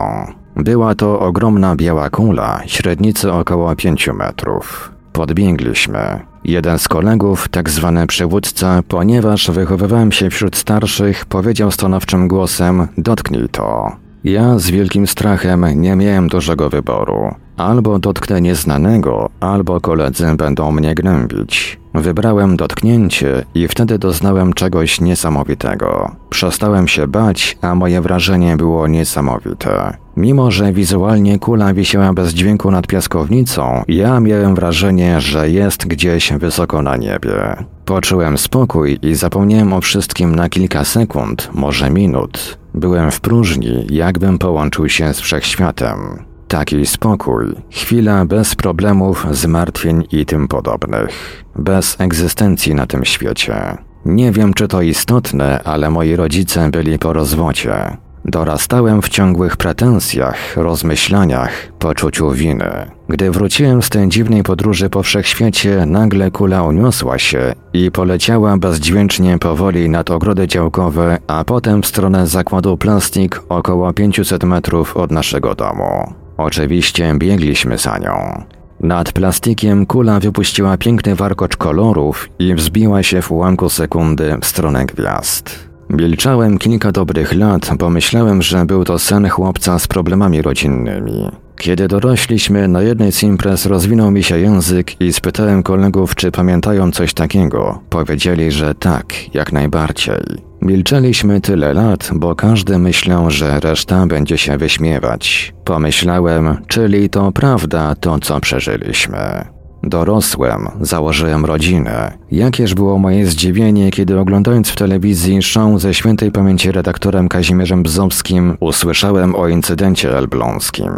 Była to ogromna biała kula, średnicy około 5 metrów. Podbiegliśmy. Jeden z kolegów, tak zwany przywódca, ponieważ wychowywałem się wśród starszych, powiedział stanowczym głosem: Dotknij to. Ja z wielkim strachem nie miałem dużego wyboru. Albo dotknę nieznanego, albo koledzy będą mnie gnębić. Wybrałem dotknięcie i wtedy doznałem czegoś niesamowitego. Przestałem się bać, a moje wrażenie było niesamowite. Mimo, że wizualnie kula wisiała bez dźwięku nad piaskownicą, ja miałem wrażenie, że jest gdzieś wysoko na niebie. Poczułem spokój i zapomniałem o wszystkim na kilka sekund, może minut. Byłem w próżni, jakbym połączył się z wszechświatem. Taki spokój, chwila bez problemów, zmartwień i tym podobnych, bez egzystencji na tym świecie. Nie wiem, czy to istotne, ale moi rodzice byli po rozwodzie. Dorastałem w ciągłych pretensjach, rozmyślaniach, poczuciu winy. Gdy wróciłem z tej dziwnej podróży po wszechświecie, nagle kula uniosła się i poleciała bezdźwięcznie powoli nad ogrody działkowe, a potem w stronę zakładu plastik około 500 metrów od naszego domu. Oczywiście biegliśmy za nią. Nad plastikiem kula wypuściła piękny warkocz kolorów i wzbiła się w ułamku sekundy w stronę gwiazd. Milczałem kilka dobrych lat, bo myślałem, że był to sen chłopca z problemami rodzinnymi. Kiedy dorośliśmy, na jednej z imprez rozwinął mi się język i spytałem kolegów, czy pamiętają coś takiego. Powiedzieli, że tak, jak najbardziej. Milczeliśmy tyle lat, bo każdy myślał, że reszta będzie się wyśmiewać. Pomyślałem, czyli to prawda to, co przeżyliśmy. Dorosłem, założyłem rodzinę. Jakież było moje zdziwienie, kiedy oglądając w telewizji show ze świętej pamięci redaktorem Kazimierzem Bzowskim usłyszałem o incydencie elbląskim.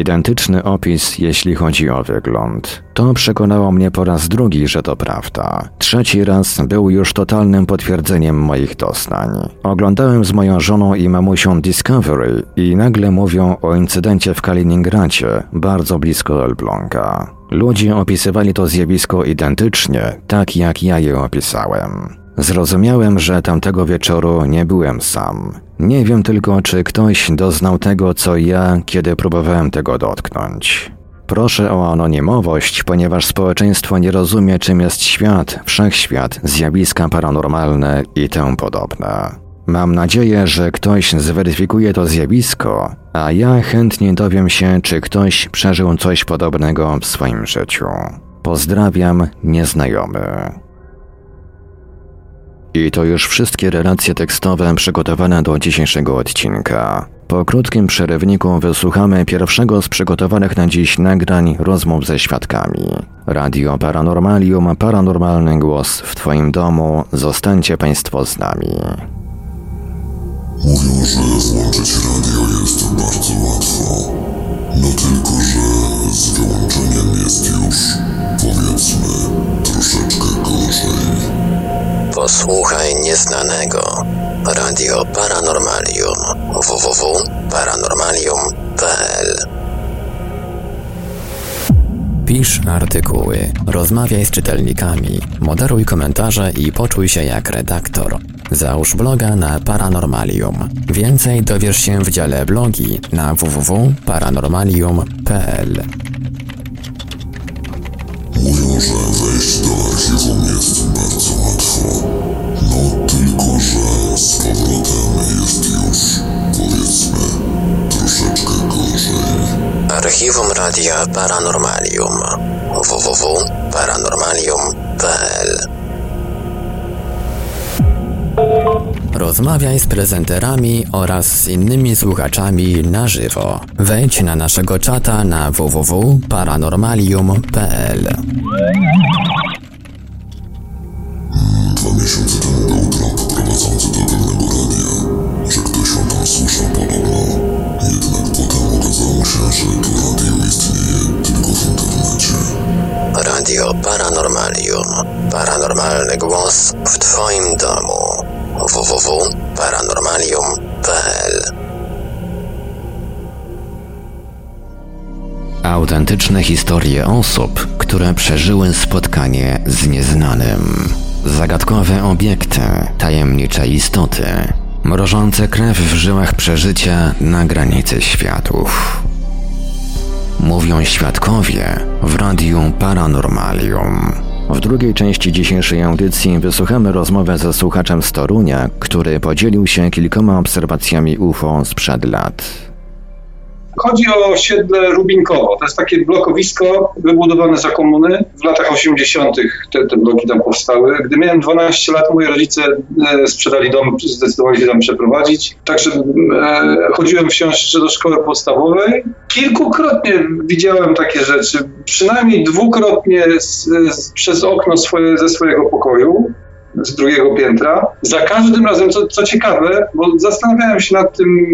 Identyczny opis, jeśli chodzi o wygląd. To przekonało mnie po raz drugi, że to prawda. Trzeci raz był już totalnym potwierdzeniem moich doznań. Oglądałem z moją żoną i mamusią Discovery i nagle mówią o incydencie w Kaliningradzie, bardzo blisko Elbląga. Ludzie opisywali to zjawisko identycznie, tak jak ja je opisałem. Zrozumiałem, że tamtego wieczoru nie byłem sam. Nie wiem tylko, czy ktoś doznał tego, co ja, kiedy próbowałem tego dotknąć. Proszę o anonimowość, ponieważ społeczeństwo nie rozumie, czym jest świat, wszechświat, zjawiska paranormalne i tym podobne. Mam nadzieję, że ktoś zweryfikuje to zjawisko, a ja chętnie dowiem się, czy ktoś przeżył coś podobnego w swoim życiu. Pozdrawiam, nieznajomy. I to już wszystkie relacje tekstowe przygotowane do dzisiejszego odcinka. Po krótkim przerywniku wysłuchamy pierwszego z przygotowanych na dziś nagrań rozmów ze świadkami. Radio Paranormalium, paranormalny głos w Twoim domu. Zostańcie Państwo z nami. Mówią, że włączyć radio jest bardzo łatwo. No tylko, że z wyłączeniem jest już, powiedzmy, troszeczkę gorzej. Posłuchaj nieznanego. Radio Paranormalium. www.paranormalium.pl Pisz artykuły, rozmawiaj z czytelnikami, moderuj komentarze i poczuj się jak redaktor. Załóż bloga na Paranormalium. Więcej dowiesz się w dziale blogi na www.paranormalium.pl. Archiwum Radia Paranormalium. www.paranormalium.pl Rozmawiaj z prezenterami oraz z innymi słuchaczami na żywo. Wejdź na naszego czata na www.paranormalium.pl. Dwa miesiące temu był blog prowadzący do pewnego radia, że ktoś on tam słyszał podobno. Się, że to radio istnieje tylko w internecie. Radio Paranormalium. Paranormalny głos w Twoim domu. www.paranormalium.pl Autentyczne historie osób, które przeżyły spotkanie z nieznanym. Zagadkowe obiekty, tajemnicze istoty, mrożące krew w żyłach przeżycia na granicy światów. Mówią świadkowie w Radiu Paranormalium. W drugiej części dzisiejszej audycji wysłuchamy rozmowę ze słuchaczem z Torunia, który podzielił się kilkoma obserwacjami UFO sprzed lat. Chodzi o osiedle Rubinkowo. To jest takie blokowisko wybudowane za komuny. W latach 80. Te, te bloki tam powstały. Gdy miałem 12 lat, moi rodzice e, sprzedali dom, zdecydowali się tam przeprowadzić. Także e, chodziłem wciąż do szkoły podstawowej. Kilkukrotnie widziałem takie rzeczy. Przynajmniej dwukrotnie z, z, przez okno swoje, ze swojego pokoju z drugiego piętra. Za każdym razem, co, co ciekawe, bo zastanawiałem się nad tym,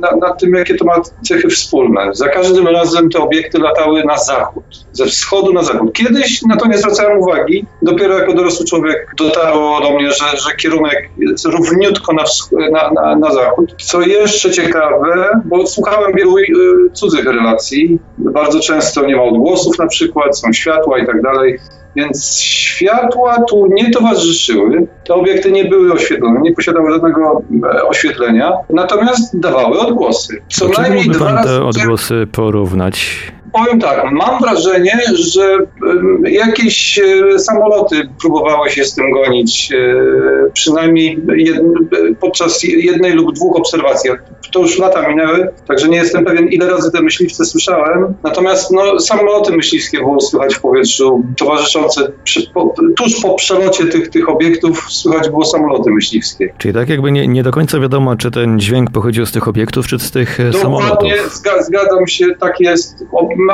na, nad tym, jakie to ma cechy wspólne. Za każdym razem te obiekty latały na zachód, ze wschodu na zachód. Kiedyś na to nie zwracałem uwagi, dopiero jako dorosły człowiek dotarło do mnie, że, że kierunek jest równiutko na, na, na, na zachód. Co jeszcze ciekawe, bo słuchałem wielu y, cudzych relacji, bardzo często nie ma odgłosów na przykład, są światła i tak dalej. Więc światła tu nie towarzyszyły. Te obiekty nie były oświetlone, nie posiadały żadnego e, oświetlenia, natomiast dawały odgłosy. Co najmniej dwa razy. te odgłosy porównać? Powiem tak, mam wrażenie, że jakieś e, samoloty próbowały się z tym gonić, e, przynajmniej podczas jednej lub dwóch obserwacji. To już lata minęły, także nie jestem pewien, ile razy te myśliwce słyszałem. Natomiast no, samoloty myśliwskie było słychać w powietrzu, towarzyszące przy, po, tuż po przelocie tych, tych obiektów słychać było samoloty myśliwskie. Czyli tak jakby nie, nie do końca wiadomo, czy ten dźwięk pochodził z tych obiektów, czy z tych e, Dokładnie, samolotów. zga, zgadzam się, tak jest.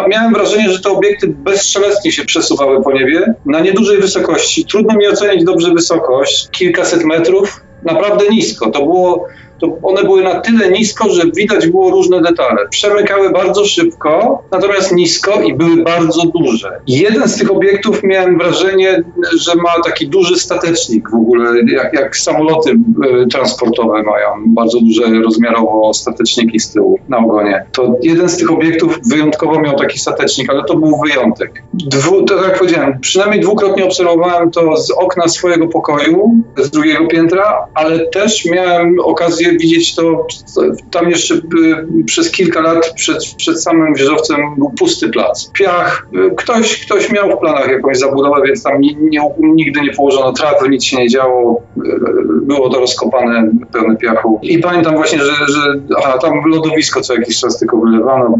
Miałem wrażenie, że te obiekty bezszelestnie się przesuwały po niebie na niedużej wysokości. Trudno mi ocenić dobrze wysokość, kilkaset metrów, naprawdę nisko. To było, to one były na tyle nisko, że widać było różne detale. Przemykały bardzo szybko, natomiast nisko i były bardzo duże. Jeden z tych obiektów miałem wrażenie, że ma taki duży statecznik w ogóle, jak, jak samoloty e, transportowe mają bardzo duże rozmiarowo stateczniki z tyłu na ogonie. To jeden z tych obiektów wyjątkowo miał taki statecznik, ale to był wyjątek. Dwu, tak jak powiedziałem, przynajmniej dwukrotnie obserwowałem to z okna swojego pokoju, z drugiego piętra, ale też miałem okazję widzieć to tam jeszcze y, przez kilka lat przed, przed samym wieżowcem był pusty plac. Piach, y, ktoś, ktoś miał w planach jakąś zabudowę, więc tam nie, nie, nigdy nie położono trawy, nic się nie działo. Y, Było to rozkopane, pełne piachu. I pamiętam właśnie, że, że aha, tam lodowisko co jakiś czas tylko wylewano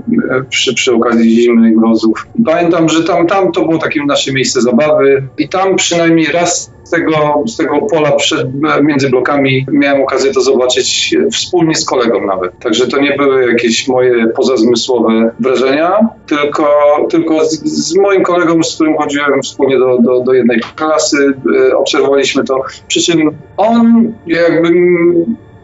przy, przy okazji zimy i mrozów. Pamiętam, że tam, tam to było takie nasze miejsce zabawy i tam przynajmniej raz z tego, z tego pola przed, między blokami miałem okazję to zobaczyć wspólnie z kolegą nawet. Także to nie były jakieś moje pozazmysłowe wrażenia, tylko, tylko z, z moim kolegą, z którym chodziłem wspólnie do, do, do jednej klasy, e, obserwowaliśmy to. Przy czym on jakby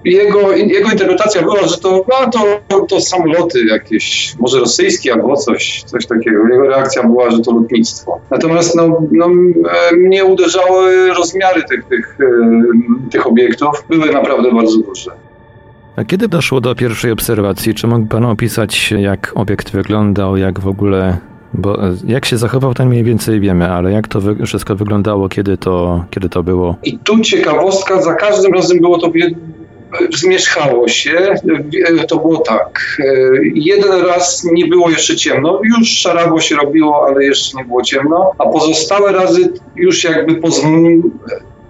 jego, jego interpretacja była, że to, a to, to samoloty jakieś, może rosyjskie albo coś, coś takiego. Jego reakcja była, że to lotnictwo. Natomiast no, no, e, mnie uderzały rozmiary tych, tych, e, tych obiektów. Były naprawdę bardzo duże. A kiedy doszło do pierwszej obserwacji? Czy mógł Pan opisać, jak obiekt wyglądał, jak w ogóle. Bo e, jak się zachował, ten mniej więcej wiemy, ale jak to wy- wszystko wyglądało, kiedy to, kiedy to było? I tu ciekawostka, za każdym razem było to zmierzchało się. E, To było tak. e, Jeden raz nie było jeszcze ciemno, już szarago się robiło, ale jeszcze nie było ciemno, a pozostałe razy już jakby po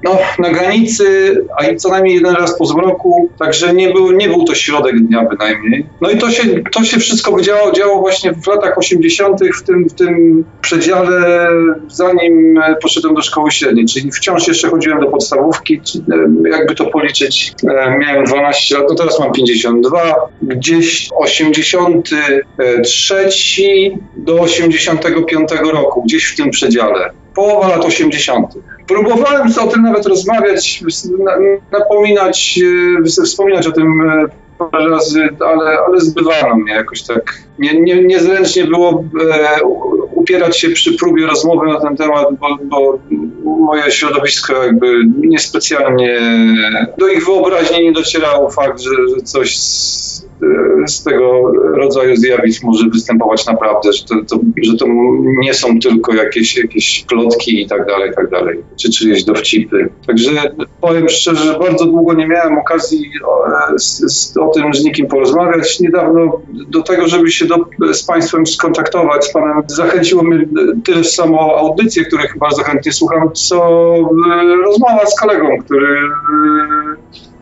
no, na granicy, a co najmniej jeden raz po zmroku, także nie był, nie był to środek dnia bynajmniej. No i to się, to się wszystko działo, działo właśnie w latach 80., w tym, w tym przedziale, zanim e, poszedłem do szkoły średniej, czyli wciąż jeszcze chodziłem do podstawówki, e, jakby to policzyć, e, miałem 12 lat, no teraz mam 52, gdzieś 83 do 85 roku, gdzieś w tym przedziale połowa lat 80. Próbowałem o tym nawet rozmawiać, na- napominać, e, wspominać o tym e, parę razy, ale, ale zbywano mnie jakoś tak. Nie, nie, niezręcznie było e, upierać się przy próbie rozmowy na ten temat, bo, bo moje środowisko jakby niespecjalnie do ich wyobraźni nie docierało fakt, że, że coś z, e, z tego rodzaju zjawisk może występować naprawdę, że to, to, że to nie są tylko jakieś, jakieś plotki i tak dalej, i tak dalej, czy czyjeś dowcipy. Także powiem szczerze, że bardzo długo nie miałem okazji o, e, z, z, o tym z nikim porozmawiać. Niedawno do tego, żeby się do, z Państwem skontaktować, z Panem, zachęciło mnie tyle samo audycję, których bardzo chętnie słucham, co e, rozmowa z kolegą, który e,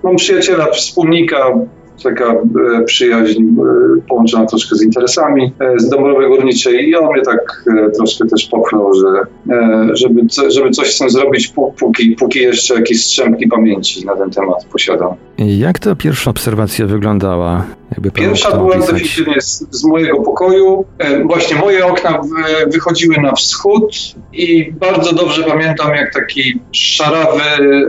mam przyjaciela, wspólnika, taka e, przyjaźń połączona troszkę z interesami z Dąbrowy Górniczej i on mnie tak troszkę też popchnął, że żeby, żeby coś tym zrobić, pó- póki, póki jeszcze jakieś strzępki pamięci na ten temat posiadam. Jak ta pierwsza obserwacja wyglądała? Jakby Pierwsza była definitywnie z, z mojego pokoju. E, Właśnie moje okna w- wychodziły na wschód i bardzo dobrze pamiętam, jak taki szarawy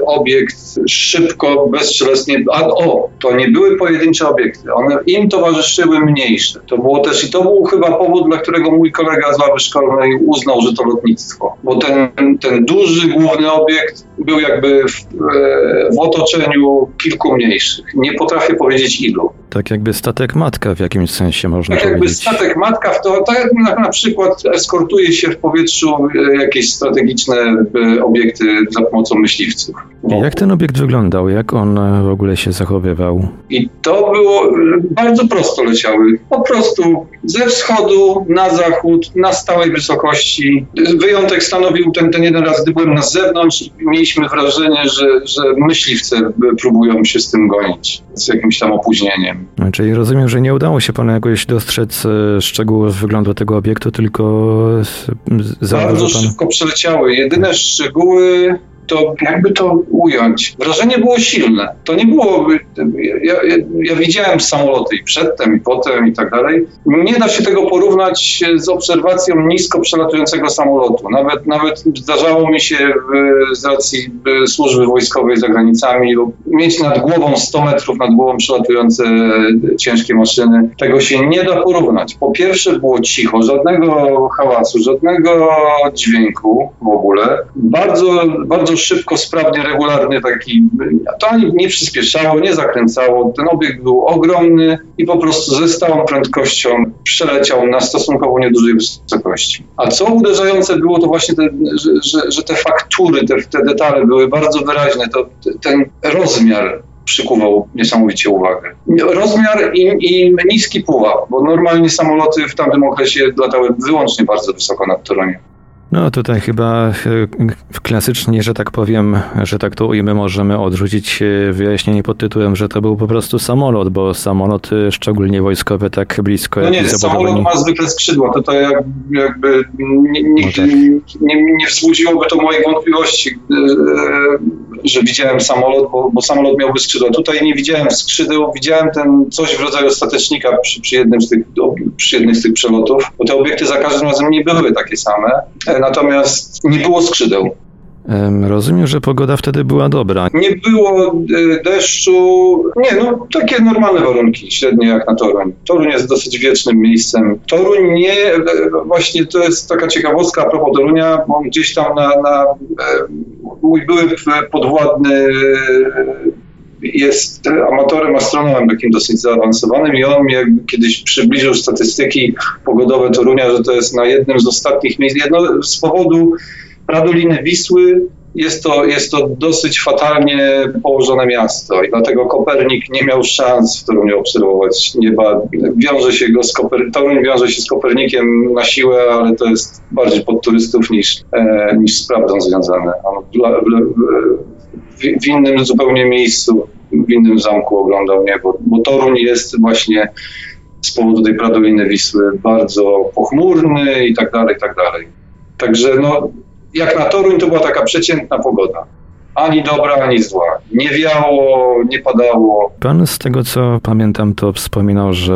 obiekt szybko, bezszelestnie. A o, to nie były pojedyncze obiekty. One im towarzyszyły mniejsze. To było też i to był chyba powód, dla którego mój kolega z ławy szkolnej uznał, że to lotnictwo. Bo ten, ten duży, główny obiekt był jakby w, e, w otoczeniu kilku mniejszych. Nie potrafię powiedzieć ilu. Tak jakby jakby statek matka w jakimś sensie można Tak jakby powiedzieć. statek matka, w to, tak jak na, przykład eskortuje się w powietrzu e, jakieś strategiczne e, obiekty za pomocą myśliwców. Jak ten obiekt wyglądał? Jak on e, w ogóle się zachowywał? I to było, bardzo prosto leciały. Po prostu ze wschodu na zachód, na stałej wysokości. Wyjątek stanowił ten, ten jeden raz, gdy byłem na zewnątrz i mieliśmy wrażenie, że, że myśliwce próbują się z tym gonić, z jakimś tam opóźnieniem. Czyli rozumiem, że nie udało się panu jakoś dostrzec e, szczegółów wyglądu tego obiektu, tylko z- Bardzo pan... szybko przeleciały. Jedyne szczegóły to jakby to ująć. Wrażenie było silne. To nie było. Ja, ja, ja widziałem samoloty i przedtem, i potem, i tak dalej. Nie da się tego porównać z obserwacją nisko przelatującego samolotu. Nawet, nawet zdarzało mi się w, z racji służby wojskowej za granicami mieć nad głową 100 metrów nad głową przelatujące ciężkie maszyny. Tego się nie da porównać. Po pierwsze było cicho, żadnego hałasu, żadnego dźwięku w ogóle. Bardzo, bardzo szybko, sprawnie, regularny taki. To ani nie przyspieszało, nie zakręcało. Ten obiekt był ogromny i po prostu ze stałą prędkością przeleciał na stosunkowo niedużej wysokości. A co uderzające było, to właśnie, te, że, że, że te faktury, te, te detale były bardzo wyraźne. To, ten rozmiar przykuwał niesamowicie uwagę. Rozmiar i, i niski pułap, bo normalnie samoloty w tamtym okresie latały wyłącznie bardzo wysoko nad Toroniem. No tutaj chyba e, klasycznie, że tak powiem, że tak to ujmę, możemy odrzucić e, wyjaśnienie pod tytułem, że to był po prostu samolot, bo samoloty, szczególnie wojskowe, tak blisko No nie, samolot ma zwykle skrzydła, to to jak, jakby n- nigdy nie, nie wzbudziłoby to moich wątpliwości, e, że widziałem samolot, bo, bo samolot miałby skrzydła. Tutaj nie widziałem skrzydeł, widziałem ten coś w rodzaju statecznika przy, przy, jednym z tych, przy jednym z tych przelotów, bo te obiekty za każdym razem nie były takie same, e, natomiast nie było skrzydeł. Em, Rozumiem, że pogoda wtedy była dobra. Nie było e, deszczu, nie, no takie normalne warunki, średnie jak na Toruń. Toruń jest dosyć wiecznym miejscem. Toruń nie, właśnie to jest taka ciekawostka a propos Torunia, bo gdzieś tam na, na mój były podwładny jest amatorem, astronomem takim dosyć zaawansowanym i on jakby kiedyś przybliżył statystyki pogodowe Torunia, że to jest na jednym z ostatnich miejsc, jedno z powodu Radoliny Wisły jest to, jest to dosyć fatalnie położone miasto i dlatego Kopernik nie miał szans w Toruniu obserwować nieba. Wiąże się go z Koper... Toruń wiąże się z Kopernikiem na siłę, ale to jest bardziej pod turystów niż, e, niż z prawdą związane. On w, innym zupełnie miejscu, w innym zamku oglądał niebo, bo Toruń jest właśnie z powodu tej Pradoliny Wisły bardzo pochmurny i tak dalej, i tak dalej. Także no, jak na Toruń to była taka przeciętna pogoda. Ani dobra, ani zła. Nie wiało, nie padało. Pan z tego co pamiętam, to wspominał, że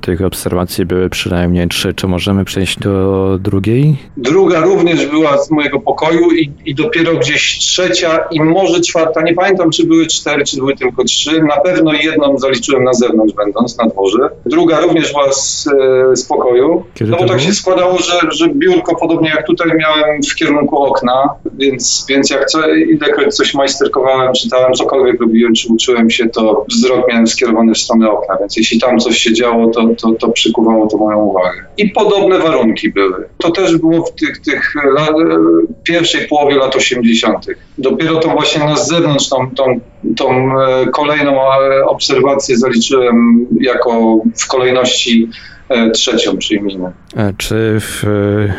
tych obserwacji były przynajmniej trzy. Czy możemy przejść do drugiej? Druga również była z mojego pokoju i, i dopiero gdzieś trzecia i może czwarta. Nie pamiętam, czy były cztery, czy były tylko trzy. Na pewno jedną zaliczyłem na zewnątrz, będąc na dworze. Druga również była z, e, z pokoju. Kiedy no bo tak było? się składało, że, że biurko podobnie jak tutaj miałem w kierunku okna, więc, więc jak co, ilekroć coś majsterkowałem, czytałem, cokolwiek robiłem, czy uczyłem się, to wzrok miałem skierowany w stronę okna, więc jeśli tam coś się działo, to, to, to przykuwało to moją uwagę. I podobne warunki były. To też było w tych, tych la, pierwszej połowie lat 80. Dopiero to właśnie na zewnątrz tą, tą, tą e, kolejną e, obserwację zaliczyłem jako w kolejności e, trzecią przyjmijmy. E, Czy w,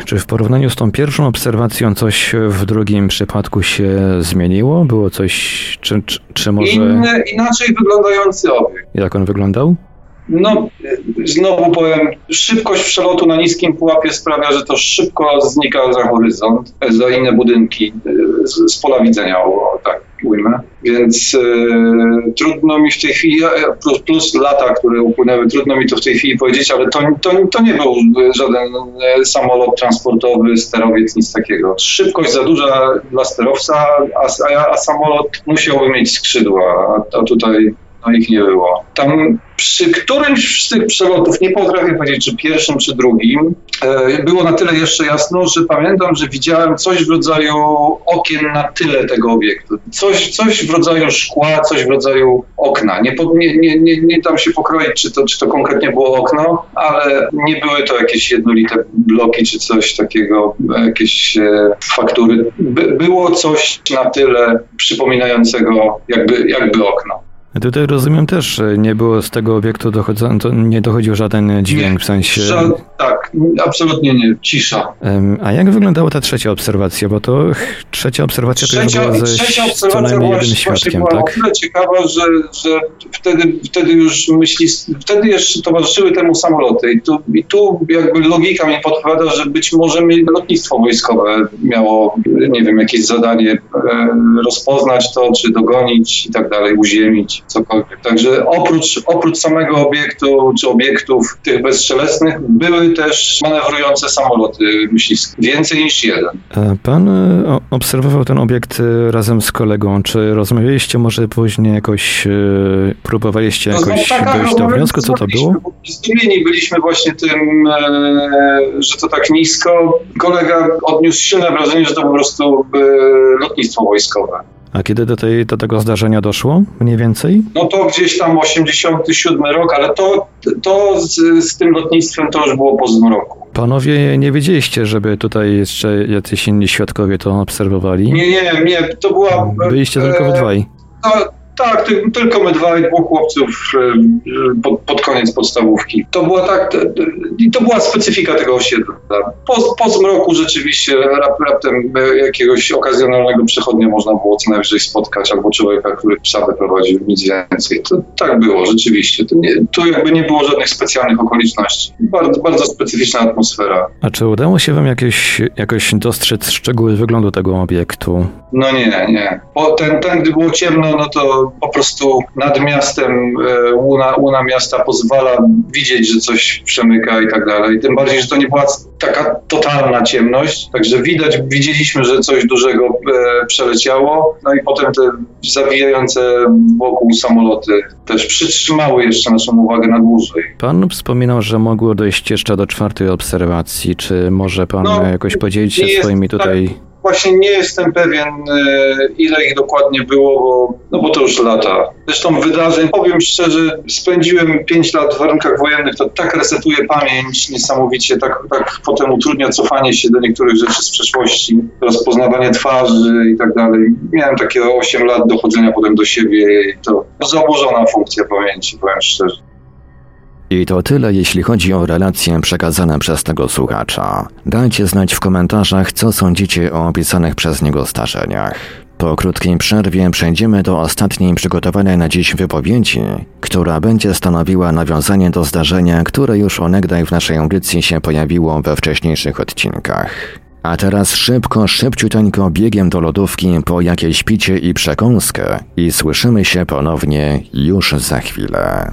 czy w porównaniu z tą pierwszą obserwacją coś w drugim przypadku się zmieniło? Było coś, czy, czy, czy może... Inny, inaczej wyglądający obiekt. Jak on wyglądał? No, znowu powiem, szybkość przelotu na niskim pułapie sprawia, że to szybko znika za horyzont, za inne budynki z, z pola widzenia, o, tak ujmę. Więc y, trudno mi w tej chwili, plus, plus lata, które upłynęły, trudno mi to w tej chwili powiedzieć, ale to, to, to nie był żaden e, samolot transportowy, sterowiec, nic takiego. Szybkość za duża dla sterowca, a, a, a samolot musiałby mieć skrzydła, a, a tutaj no ich nie było. Tam przy którymś z tych przelotów, nie potrafię powiedzieć, czy pierwszym, czy drugim, e, było na tyle jeszcze jasno, że pamiętam, że widziałem coś w rodzaju okien na tyle tego obiektu. Coś, coś w rodzaju szkła, coś w rodzaju okna. Nie, nie, nie, nie, nie tam się pokroić, czy to, czy to konkretnie było okno, ale nie były to jakieś jednolite bloki, czy coś takiego, jakieś e, faktury. By, było coś na tyle przypominającego jakby, jakby okno. Tutaj rozumiem też, nie było z tego obiektu dochodząco, nie dochodził żaden dźwięk nie, w sensie. Ża tak, absolutnie nie, cisza. A jak wyglądała ta trzecia obserwacja? Bo to trzecia obserwacja trzecia, to już była ze trzecia co najmniej jednym świadkiem, była tak? tyle ciekawa, że, że wtedy, wtedy już myśli, wtedy jeszcze towarzyszyły temu samoloty i tu, i tu jakby logika mi podpowiada, że być może lotnictwo wojskowe miało, nie wiem, jakieś zadanie e, rozpoznać to, czy dogonić i tak dalej, uziemić cokolwiek. Także oprócz, oprócz samego obiektu, czy obiektów tych bezstrzelesnych, były też manewrujące samoloty myśliwskie. Więcej niż jeden. Pan e, obserwował ten obiekt e, razem z kolegą. Czy rozmawialiście może później jakoś, e, próbowaliście jakoś tak, dojść do wniosku, co to było? Zdumieni byliśmy właśnie tym, że to tak nisko. Kolega odniósł silne wrażenie, że to po prostu lotnictwo wojskowe. A kiedy do, tej, do tego zdarzenia doszło, mniej więcej? No to gdzieś tam 87 rok, ale to, to z, z tym lotnictwem to już było po zmroku. Panowie nie wiedzieliście, żeby tutaj jeszcze jacyś inni świadkowie to obserwowali? Nie, nie, nie, to była... Byliście tylko we dwaj? To, tak, ty, tylko my dwaj, dwóch chłopców pod, pod, koniec podstawówki. To była tak, to była specyfika tego osiedla. Po, po zmroku rzeczywiście rap, raptem jakiegoś okazjonalnego przechodnia można było co najwyżej spotkać, albo człowieka, który psa wyprowadził, nic więcej. To tak było, rzeczywiście. To nie, tu jakby nie było żadnych specjalnych okoliczności. Bardzo, bardzo specyficzna atmosfera. A czy udało się wam jakieś, jakoś dostrzec szczegóły wyglądu tego obiektu? No nie, nie. Bo ten, ten gdy było ciemno, no to po prostu nad miastem e, łuna, łuna miasta pozwala widzieć, że coś przemyka i tak dalej. Tym bardziej, że to nie była taka totalna ciemność, także widać, widzieliśmy, że coś dużego e, przeleciało, no i potem te zawijające wokół samoloty też przytrzymały jeszcze naszą uwagę na dłużej. Pan wspominał, że mogło dojść jeszcze do czwartej obserwacji. Czy może pan No, jakoś podzielić się swoimi tutaj... Właśnie nie jestem pewien, e, ile ich dokładnie było, bo, no bo to już lata. Zresztą wydarzeń, powiem szczerze, spędziłem 5 lat w warunkach wojennych, to tak resetuje pamięć niesamowicie, tak, tak potem utrudnia cofanie się do niektórych rzeczy z przeszłości, rozpoznawanie twarzy i tak dalej. Miałem takie 8 lat dochodzenia potem do siebie i to zaburzona funkcja pamięci, powiem szczerze. I to tyle, jeśli chodzi o relacje przekazane przez tego słuchacza. Dajcie znać w komentarzach, co sądzicie o opisanych przez niego zdarzeniach. Po krótkiej przerwie przejdziemy do ostatniej przygotowanej na dziś wypowiedzi, która będzie stanowiła nawiązanie do zdarzenia, które już onegdaj w naszej audycji się pojawiło we wcześniejszych odcinkach. A teraz szybko, szybciuteńko biegiem do lodówki po jakieś picie i przekąskę i słyszymy się ponownie już za chwilę.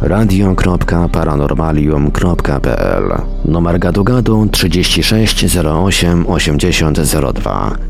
radio.paranormalium.pl Numer gadu gadu 36 08 8002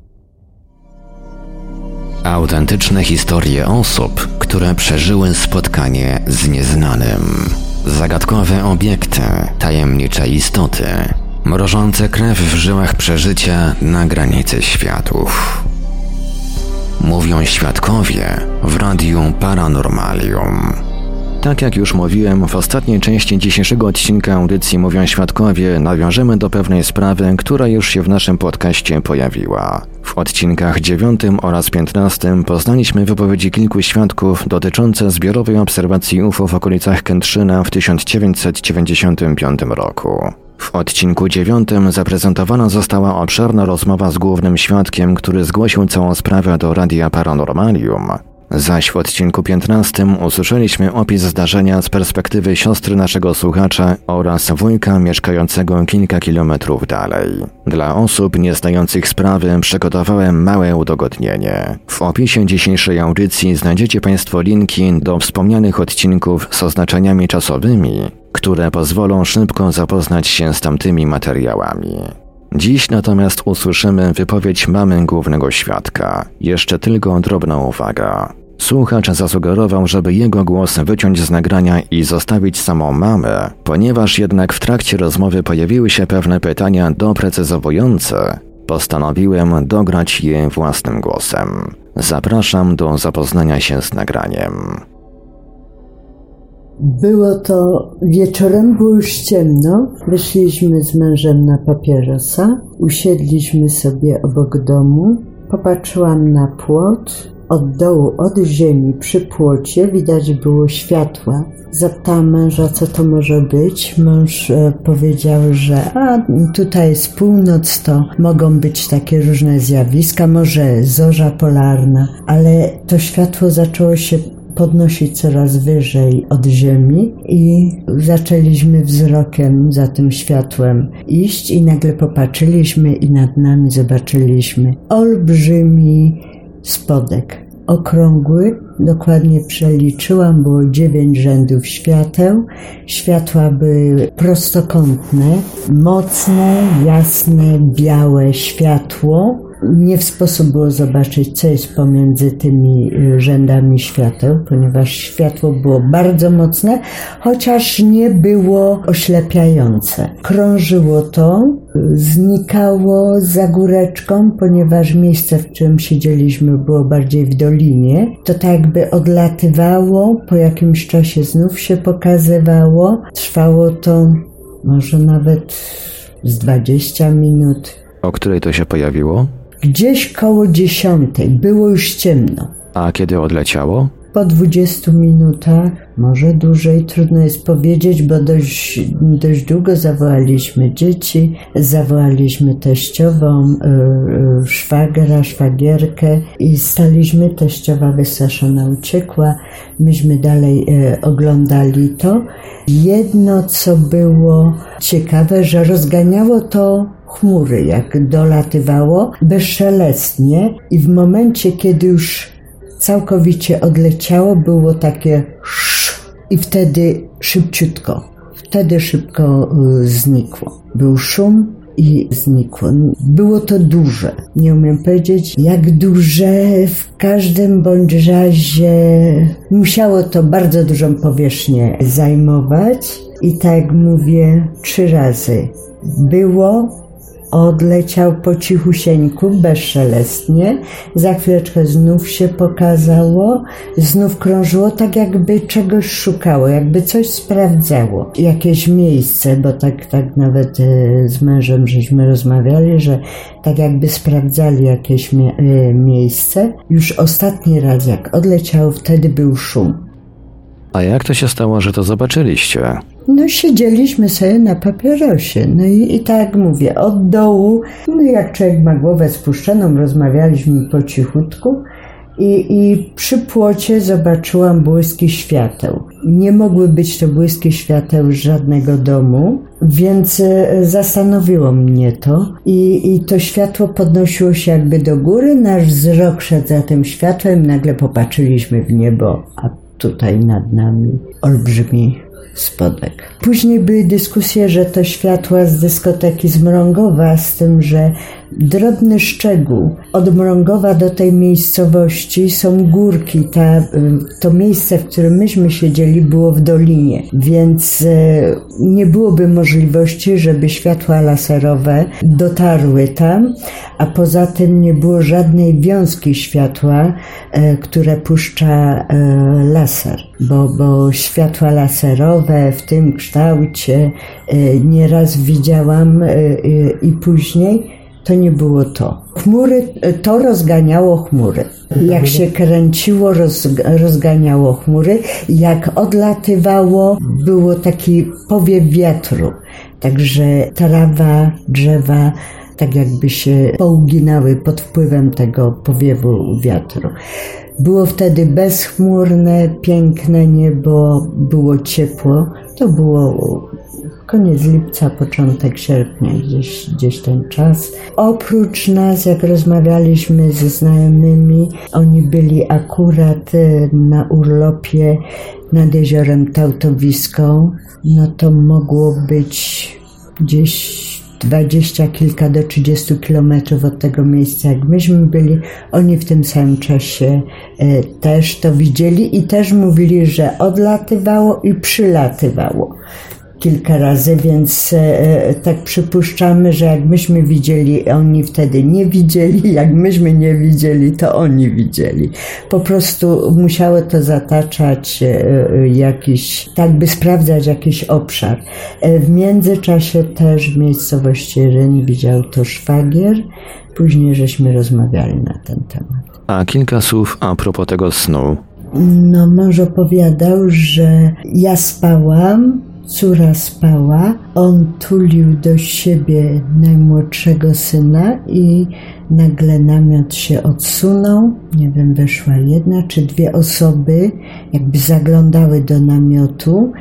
Autentyczne historie osób, które przeżyły spotkanie z nieznanym. Zagadkowe obiekty, tajemnicze istoty, mrożące krew w żyłach przeżycia na granicy światów. Mówią świadkowie w Radiu Paranormalium. Tak jak już mówiłem, w ostatniej części dzisiejszego odcinka audycji Mówią Świadkowie nawiążemy do pewnej sprawy, która już się w naszym podcaście pojawiła. W odcinkach 9 oraz 15 poznaliśmy wypowiedzi kilku świadków dotyczące zbiorowej obserwacji UFO w okolicach Kętrzyna w 1995 roku. W odcinku 9 zaprezentowana została obszerna rozmowa z głównym świadkiem, który zgłosił całą sprawę do Radia Paranormalium, Zaś w odcinku 15 usłyszeliśmy opis zdarzenia z perspektywy siostry naszego słuchacza oraz wujka mieszkającego kilka kilometrów dalej. Dla osób nieznających sprawy przygotowałem małe udogodnienie. W opisie dzisiejszej audycji znajdziecie Państwo linki do wspomnianych odcinków z oznaczeniami czasowymi, które pozwolą szybko zapoznać się z tamtymi materiałami. Dziś natomiast usłyszymy wypowiedź mamy głównego świadka. Jeszcze tylko drobna uwaga. Słuchacz zasugerował, żeby jego głos wyciąć z nagrania i zostawić samą mamę, ponieważ jednak w trakcie rozmowy pojawiły się pewne pytania doprecyzowujące, postanowiłem dograć je własnym głosem. Zapraszam do zapoznania się z nagraniem. Było to wieczorem, było już ciemno. Wyszliśmy z mężem na papierosa, usiedliśmy sobie obok domu. Popatrzyłam na płot, od dołu, od ziemi przy płocie widać było światła. Zapytałam męża, co to może być. Mąż e, powiedział, że a, tutaj jest północ, to mogą być takie różne zjawiska, może zorza polarna, ale to światło zaczęło się podnosić coraz wyżej od ziemi i zaczęliśmy wzrokiem za tym światłem iść i nagle popatrzyliśmy i nad nami zobaczyliśmy olbrzymi spodek. Okrągły, dokładnie przeliczyłam, było dziewięć rzędów świateł. Światła były prostokątne, mocne, jasne, białe światło nie w sposób było zobaczyć, co jest pomiędzy tymi y, rzędami świateł, ponieważ światło było bardzo mocne, chociaż nie było oślepiające. Krążyło to, znikało za góreczką, ponieważ miejsce, w którym siedzieliśmy, było bardziej w dolinie. To tak jakby odlatywało, po jakimś czasie znów się pokazywało. Trwało to może nawet z 20 minut. O której to się pojawiło? Gdzieś koło dziesiątej było już ciemno. A kiedy odleciało? Po 20 minutach, może dłużej, trudno jest powiedzieć, bo dość, dość długo zawołaliśmy dzieci, zawołaliśmy teściową, yy, szwagra, szwagierkę i staliśmy, teściowa wystraszona uciekła, myśmy dalej yy, oglądali to. Jedno, co było ciekawe, że rozganiało to chmury, jak dolatywało, bezszelestnie i w momencie, kiedy już całkowicie odleciało, było takie sz i wtedy szybciutko, wtedy szybko y, znikło. Był szum, i znikło. Było to duże. Nie umiem powiedzieć, jak duże. W każdym bądź razie musiało to bardzo dużą powierzchnię zajmować. I tak mówię trzy razy. Było, odleciał po cichusieńku, bezszelestnie. Za chwileczkę znów się pokazało, znów krążyło, tak jakby czegoś szukało, jakby coś sprawdzało. Jakieś miejsce, bo tak, tak nawet e, z mężem żeśmy rozmawiali, że tak jakby sprawdzali jakieś mie e, miejsce. Już ostatni raz jak odleciał, wtedy był szum. A jak to się stało, że to zobaczyliście? No siedzieliśmy sobie na papierosie, no i, i tak mówię, od dołu, no jak człowiek ma głowę spuszczoną, rozmawialiśmy po cichutku i, i przy płocie zobaczyłam błyski świateł. Nie mogły być to błyski świateł z żadnego domu, więc e, zastanowiło mnie to I, i to światło podnosiło się jakby do góry, nasz wzrok szedł za tym światłem, nagle popatrzyliśmy w niebo, a tutaj nad nami olbrzymi spodek. Później były dyskusje, że to światła z dyskoteki z Mrągowa, z tym, że drobny szczegół. Od Mrągowa do tej miejscowości są górki. Ta, to miejsce, w którym myśmy siedzieli, było w dolinie, więc e, nie byłoby możliwości, żeby światła laserowe dotarły tam, a poza tym nie było żadnej wiązki światła, e, które puszcza e, laser, bo, bo światła laserowe w tym kształcie nieraz widziałam i później to nie było to. Chmury, to rozganiało chmury. Jak się kręciło, roz, rozganiało chmury. Jak odlatywało, było taki powiew wiatru. Także trawa, drzewa, tak jakby się pouginały pod wpływem tego powiewu wiatru. Było wtedy bezchmurne, piękne niebo, było ciepło. To było koniec lipca, początek sierpnia, gdzieś, gdzieś ten czas. Oprócz nas, jak rozmawialiśmy ze znajomymi, oni byli akurat e, na urlopie nad jeziorem Tautowiską, no to mogło być gdzieś dwadzieścia kilka do trzydziestu kilometrów od tego miejsca, jak myśmy byli. Oni w tym samym czasie e, też to widzieli i też mówili, że odlatywało i przylatywało kilka razy, więc e, e, tak przypuszczamy, że jak myśmy widzieli, oni wtedy nie widzieli, jak myśmy nie widzieli, to oni widzieli. Po prostu musiało to zataczać e, jakiś, tak by sprawdzać jakiś obszar. W międzyczasie też w miejscowości Ryn widział to szwagier, później żeśmy rozmawiali na ten temat. A kilka słów a propos tego snu. No, mąż opowiadał, że ja spałam, Córa spała, on tulił do siebie najmłodszego syna i nagle namiot się odsunął. Nie wiem, weszła jedna czy dwie osoby, jakby zaglądały do namiotu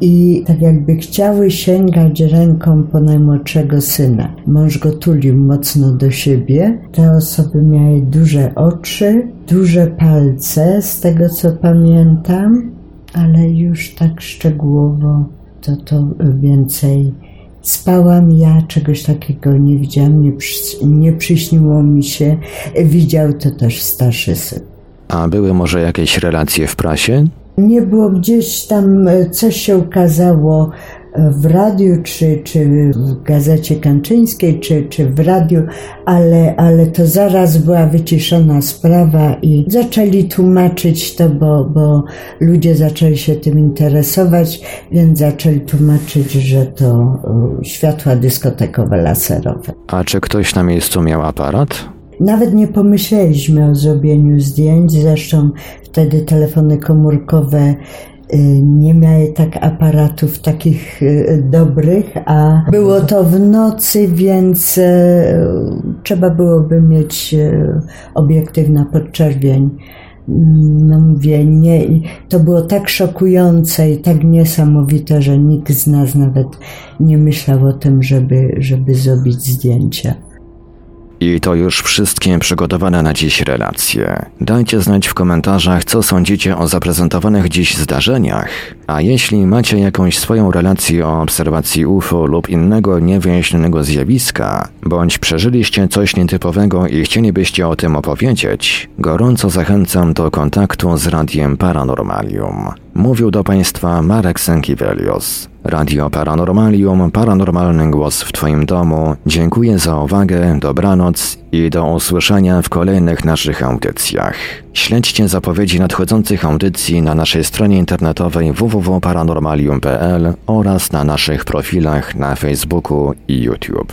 i tak jakby chciały sięgać ręką po najmłodszego syna. Mąż go tulił mocno do siebie. Te osoby miały duże oczy, duże palce, z tego co pamiętam, ale już tak szczegółowo to, to więcej spałam ja, czegoś takiego nie widziałam, nie, przy, nie przyśniło mi się. Widział to też starszy syn. A były może jakieś relacje w prasie? Nie było gdzieś tam, e, coś się ukazało w radiu, czy, czy w gazecie kanczyńskiej, czy, czy w radiu, ale, ale to zaraz była wyciszona sprawa i zaczęli tłumaczyć to, bo, bo ludzie zaczęli się tym interesować, więc zaczęli tłumaczyć, że to światła dyskotekowe laserowe. A czy ktoś na miejscu miał aparat? Nawet nie pomyśleliśmy o zrobieniu zdjęć, zresztą wtedy telefony komórkowe nie miały tak aparatów takich y, dobrych, a było to w nocy, więc y, trzeba byłoby mieć obiektyw na podczerwień. No mówię, nie, to było tak szokujące i tak niesamowite, że nikt z nas nawet nie myślał o tym, żeby, żeby zrobić zdjęcia. I to już wszystkie przygotowane na dziś relacje. Dajcie znać w komentarzach, co sądzicie o zaprezentowanych dziś zdarzeniach. A jeśli macie jakąś swoją relację o obserwacji UFO lub innego niewyjaśnionego zjawiska, bądź przeżyliście coś nietypowego i chcielibyście o tym opowiedzieć, gorąco zachęcam do kontaktu z Radiem Paranormalium. Mówił do Państwa Marek Sękiewelios. Radio Paranormalium, paranormalny głos w Twoim domu. Dziękuję za uwagę, dobranoc i do usłyszenia w kolejnych naszych audycjach. Śledźcie zapowiedzi nadchodzących audycji na naszej stronie internetowej www.paranormalium.pl oraz na naszych profilach na Facebooku i YouTube.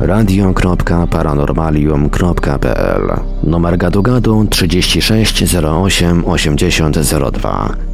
radio.paranormalium.pl Numer gadu gadu 36 08 80 02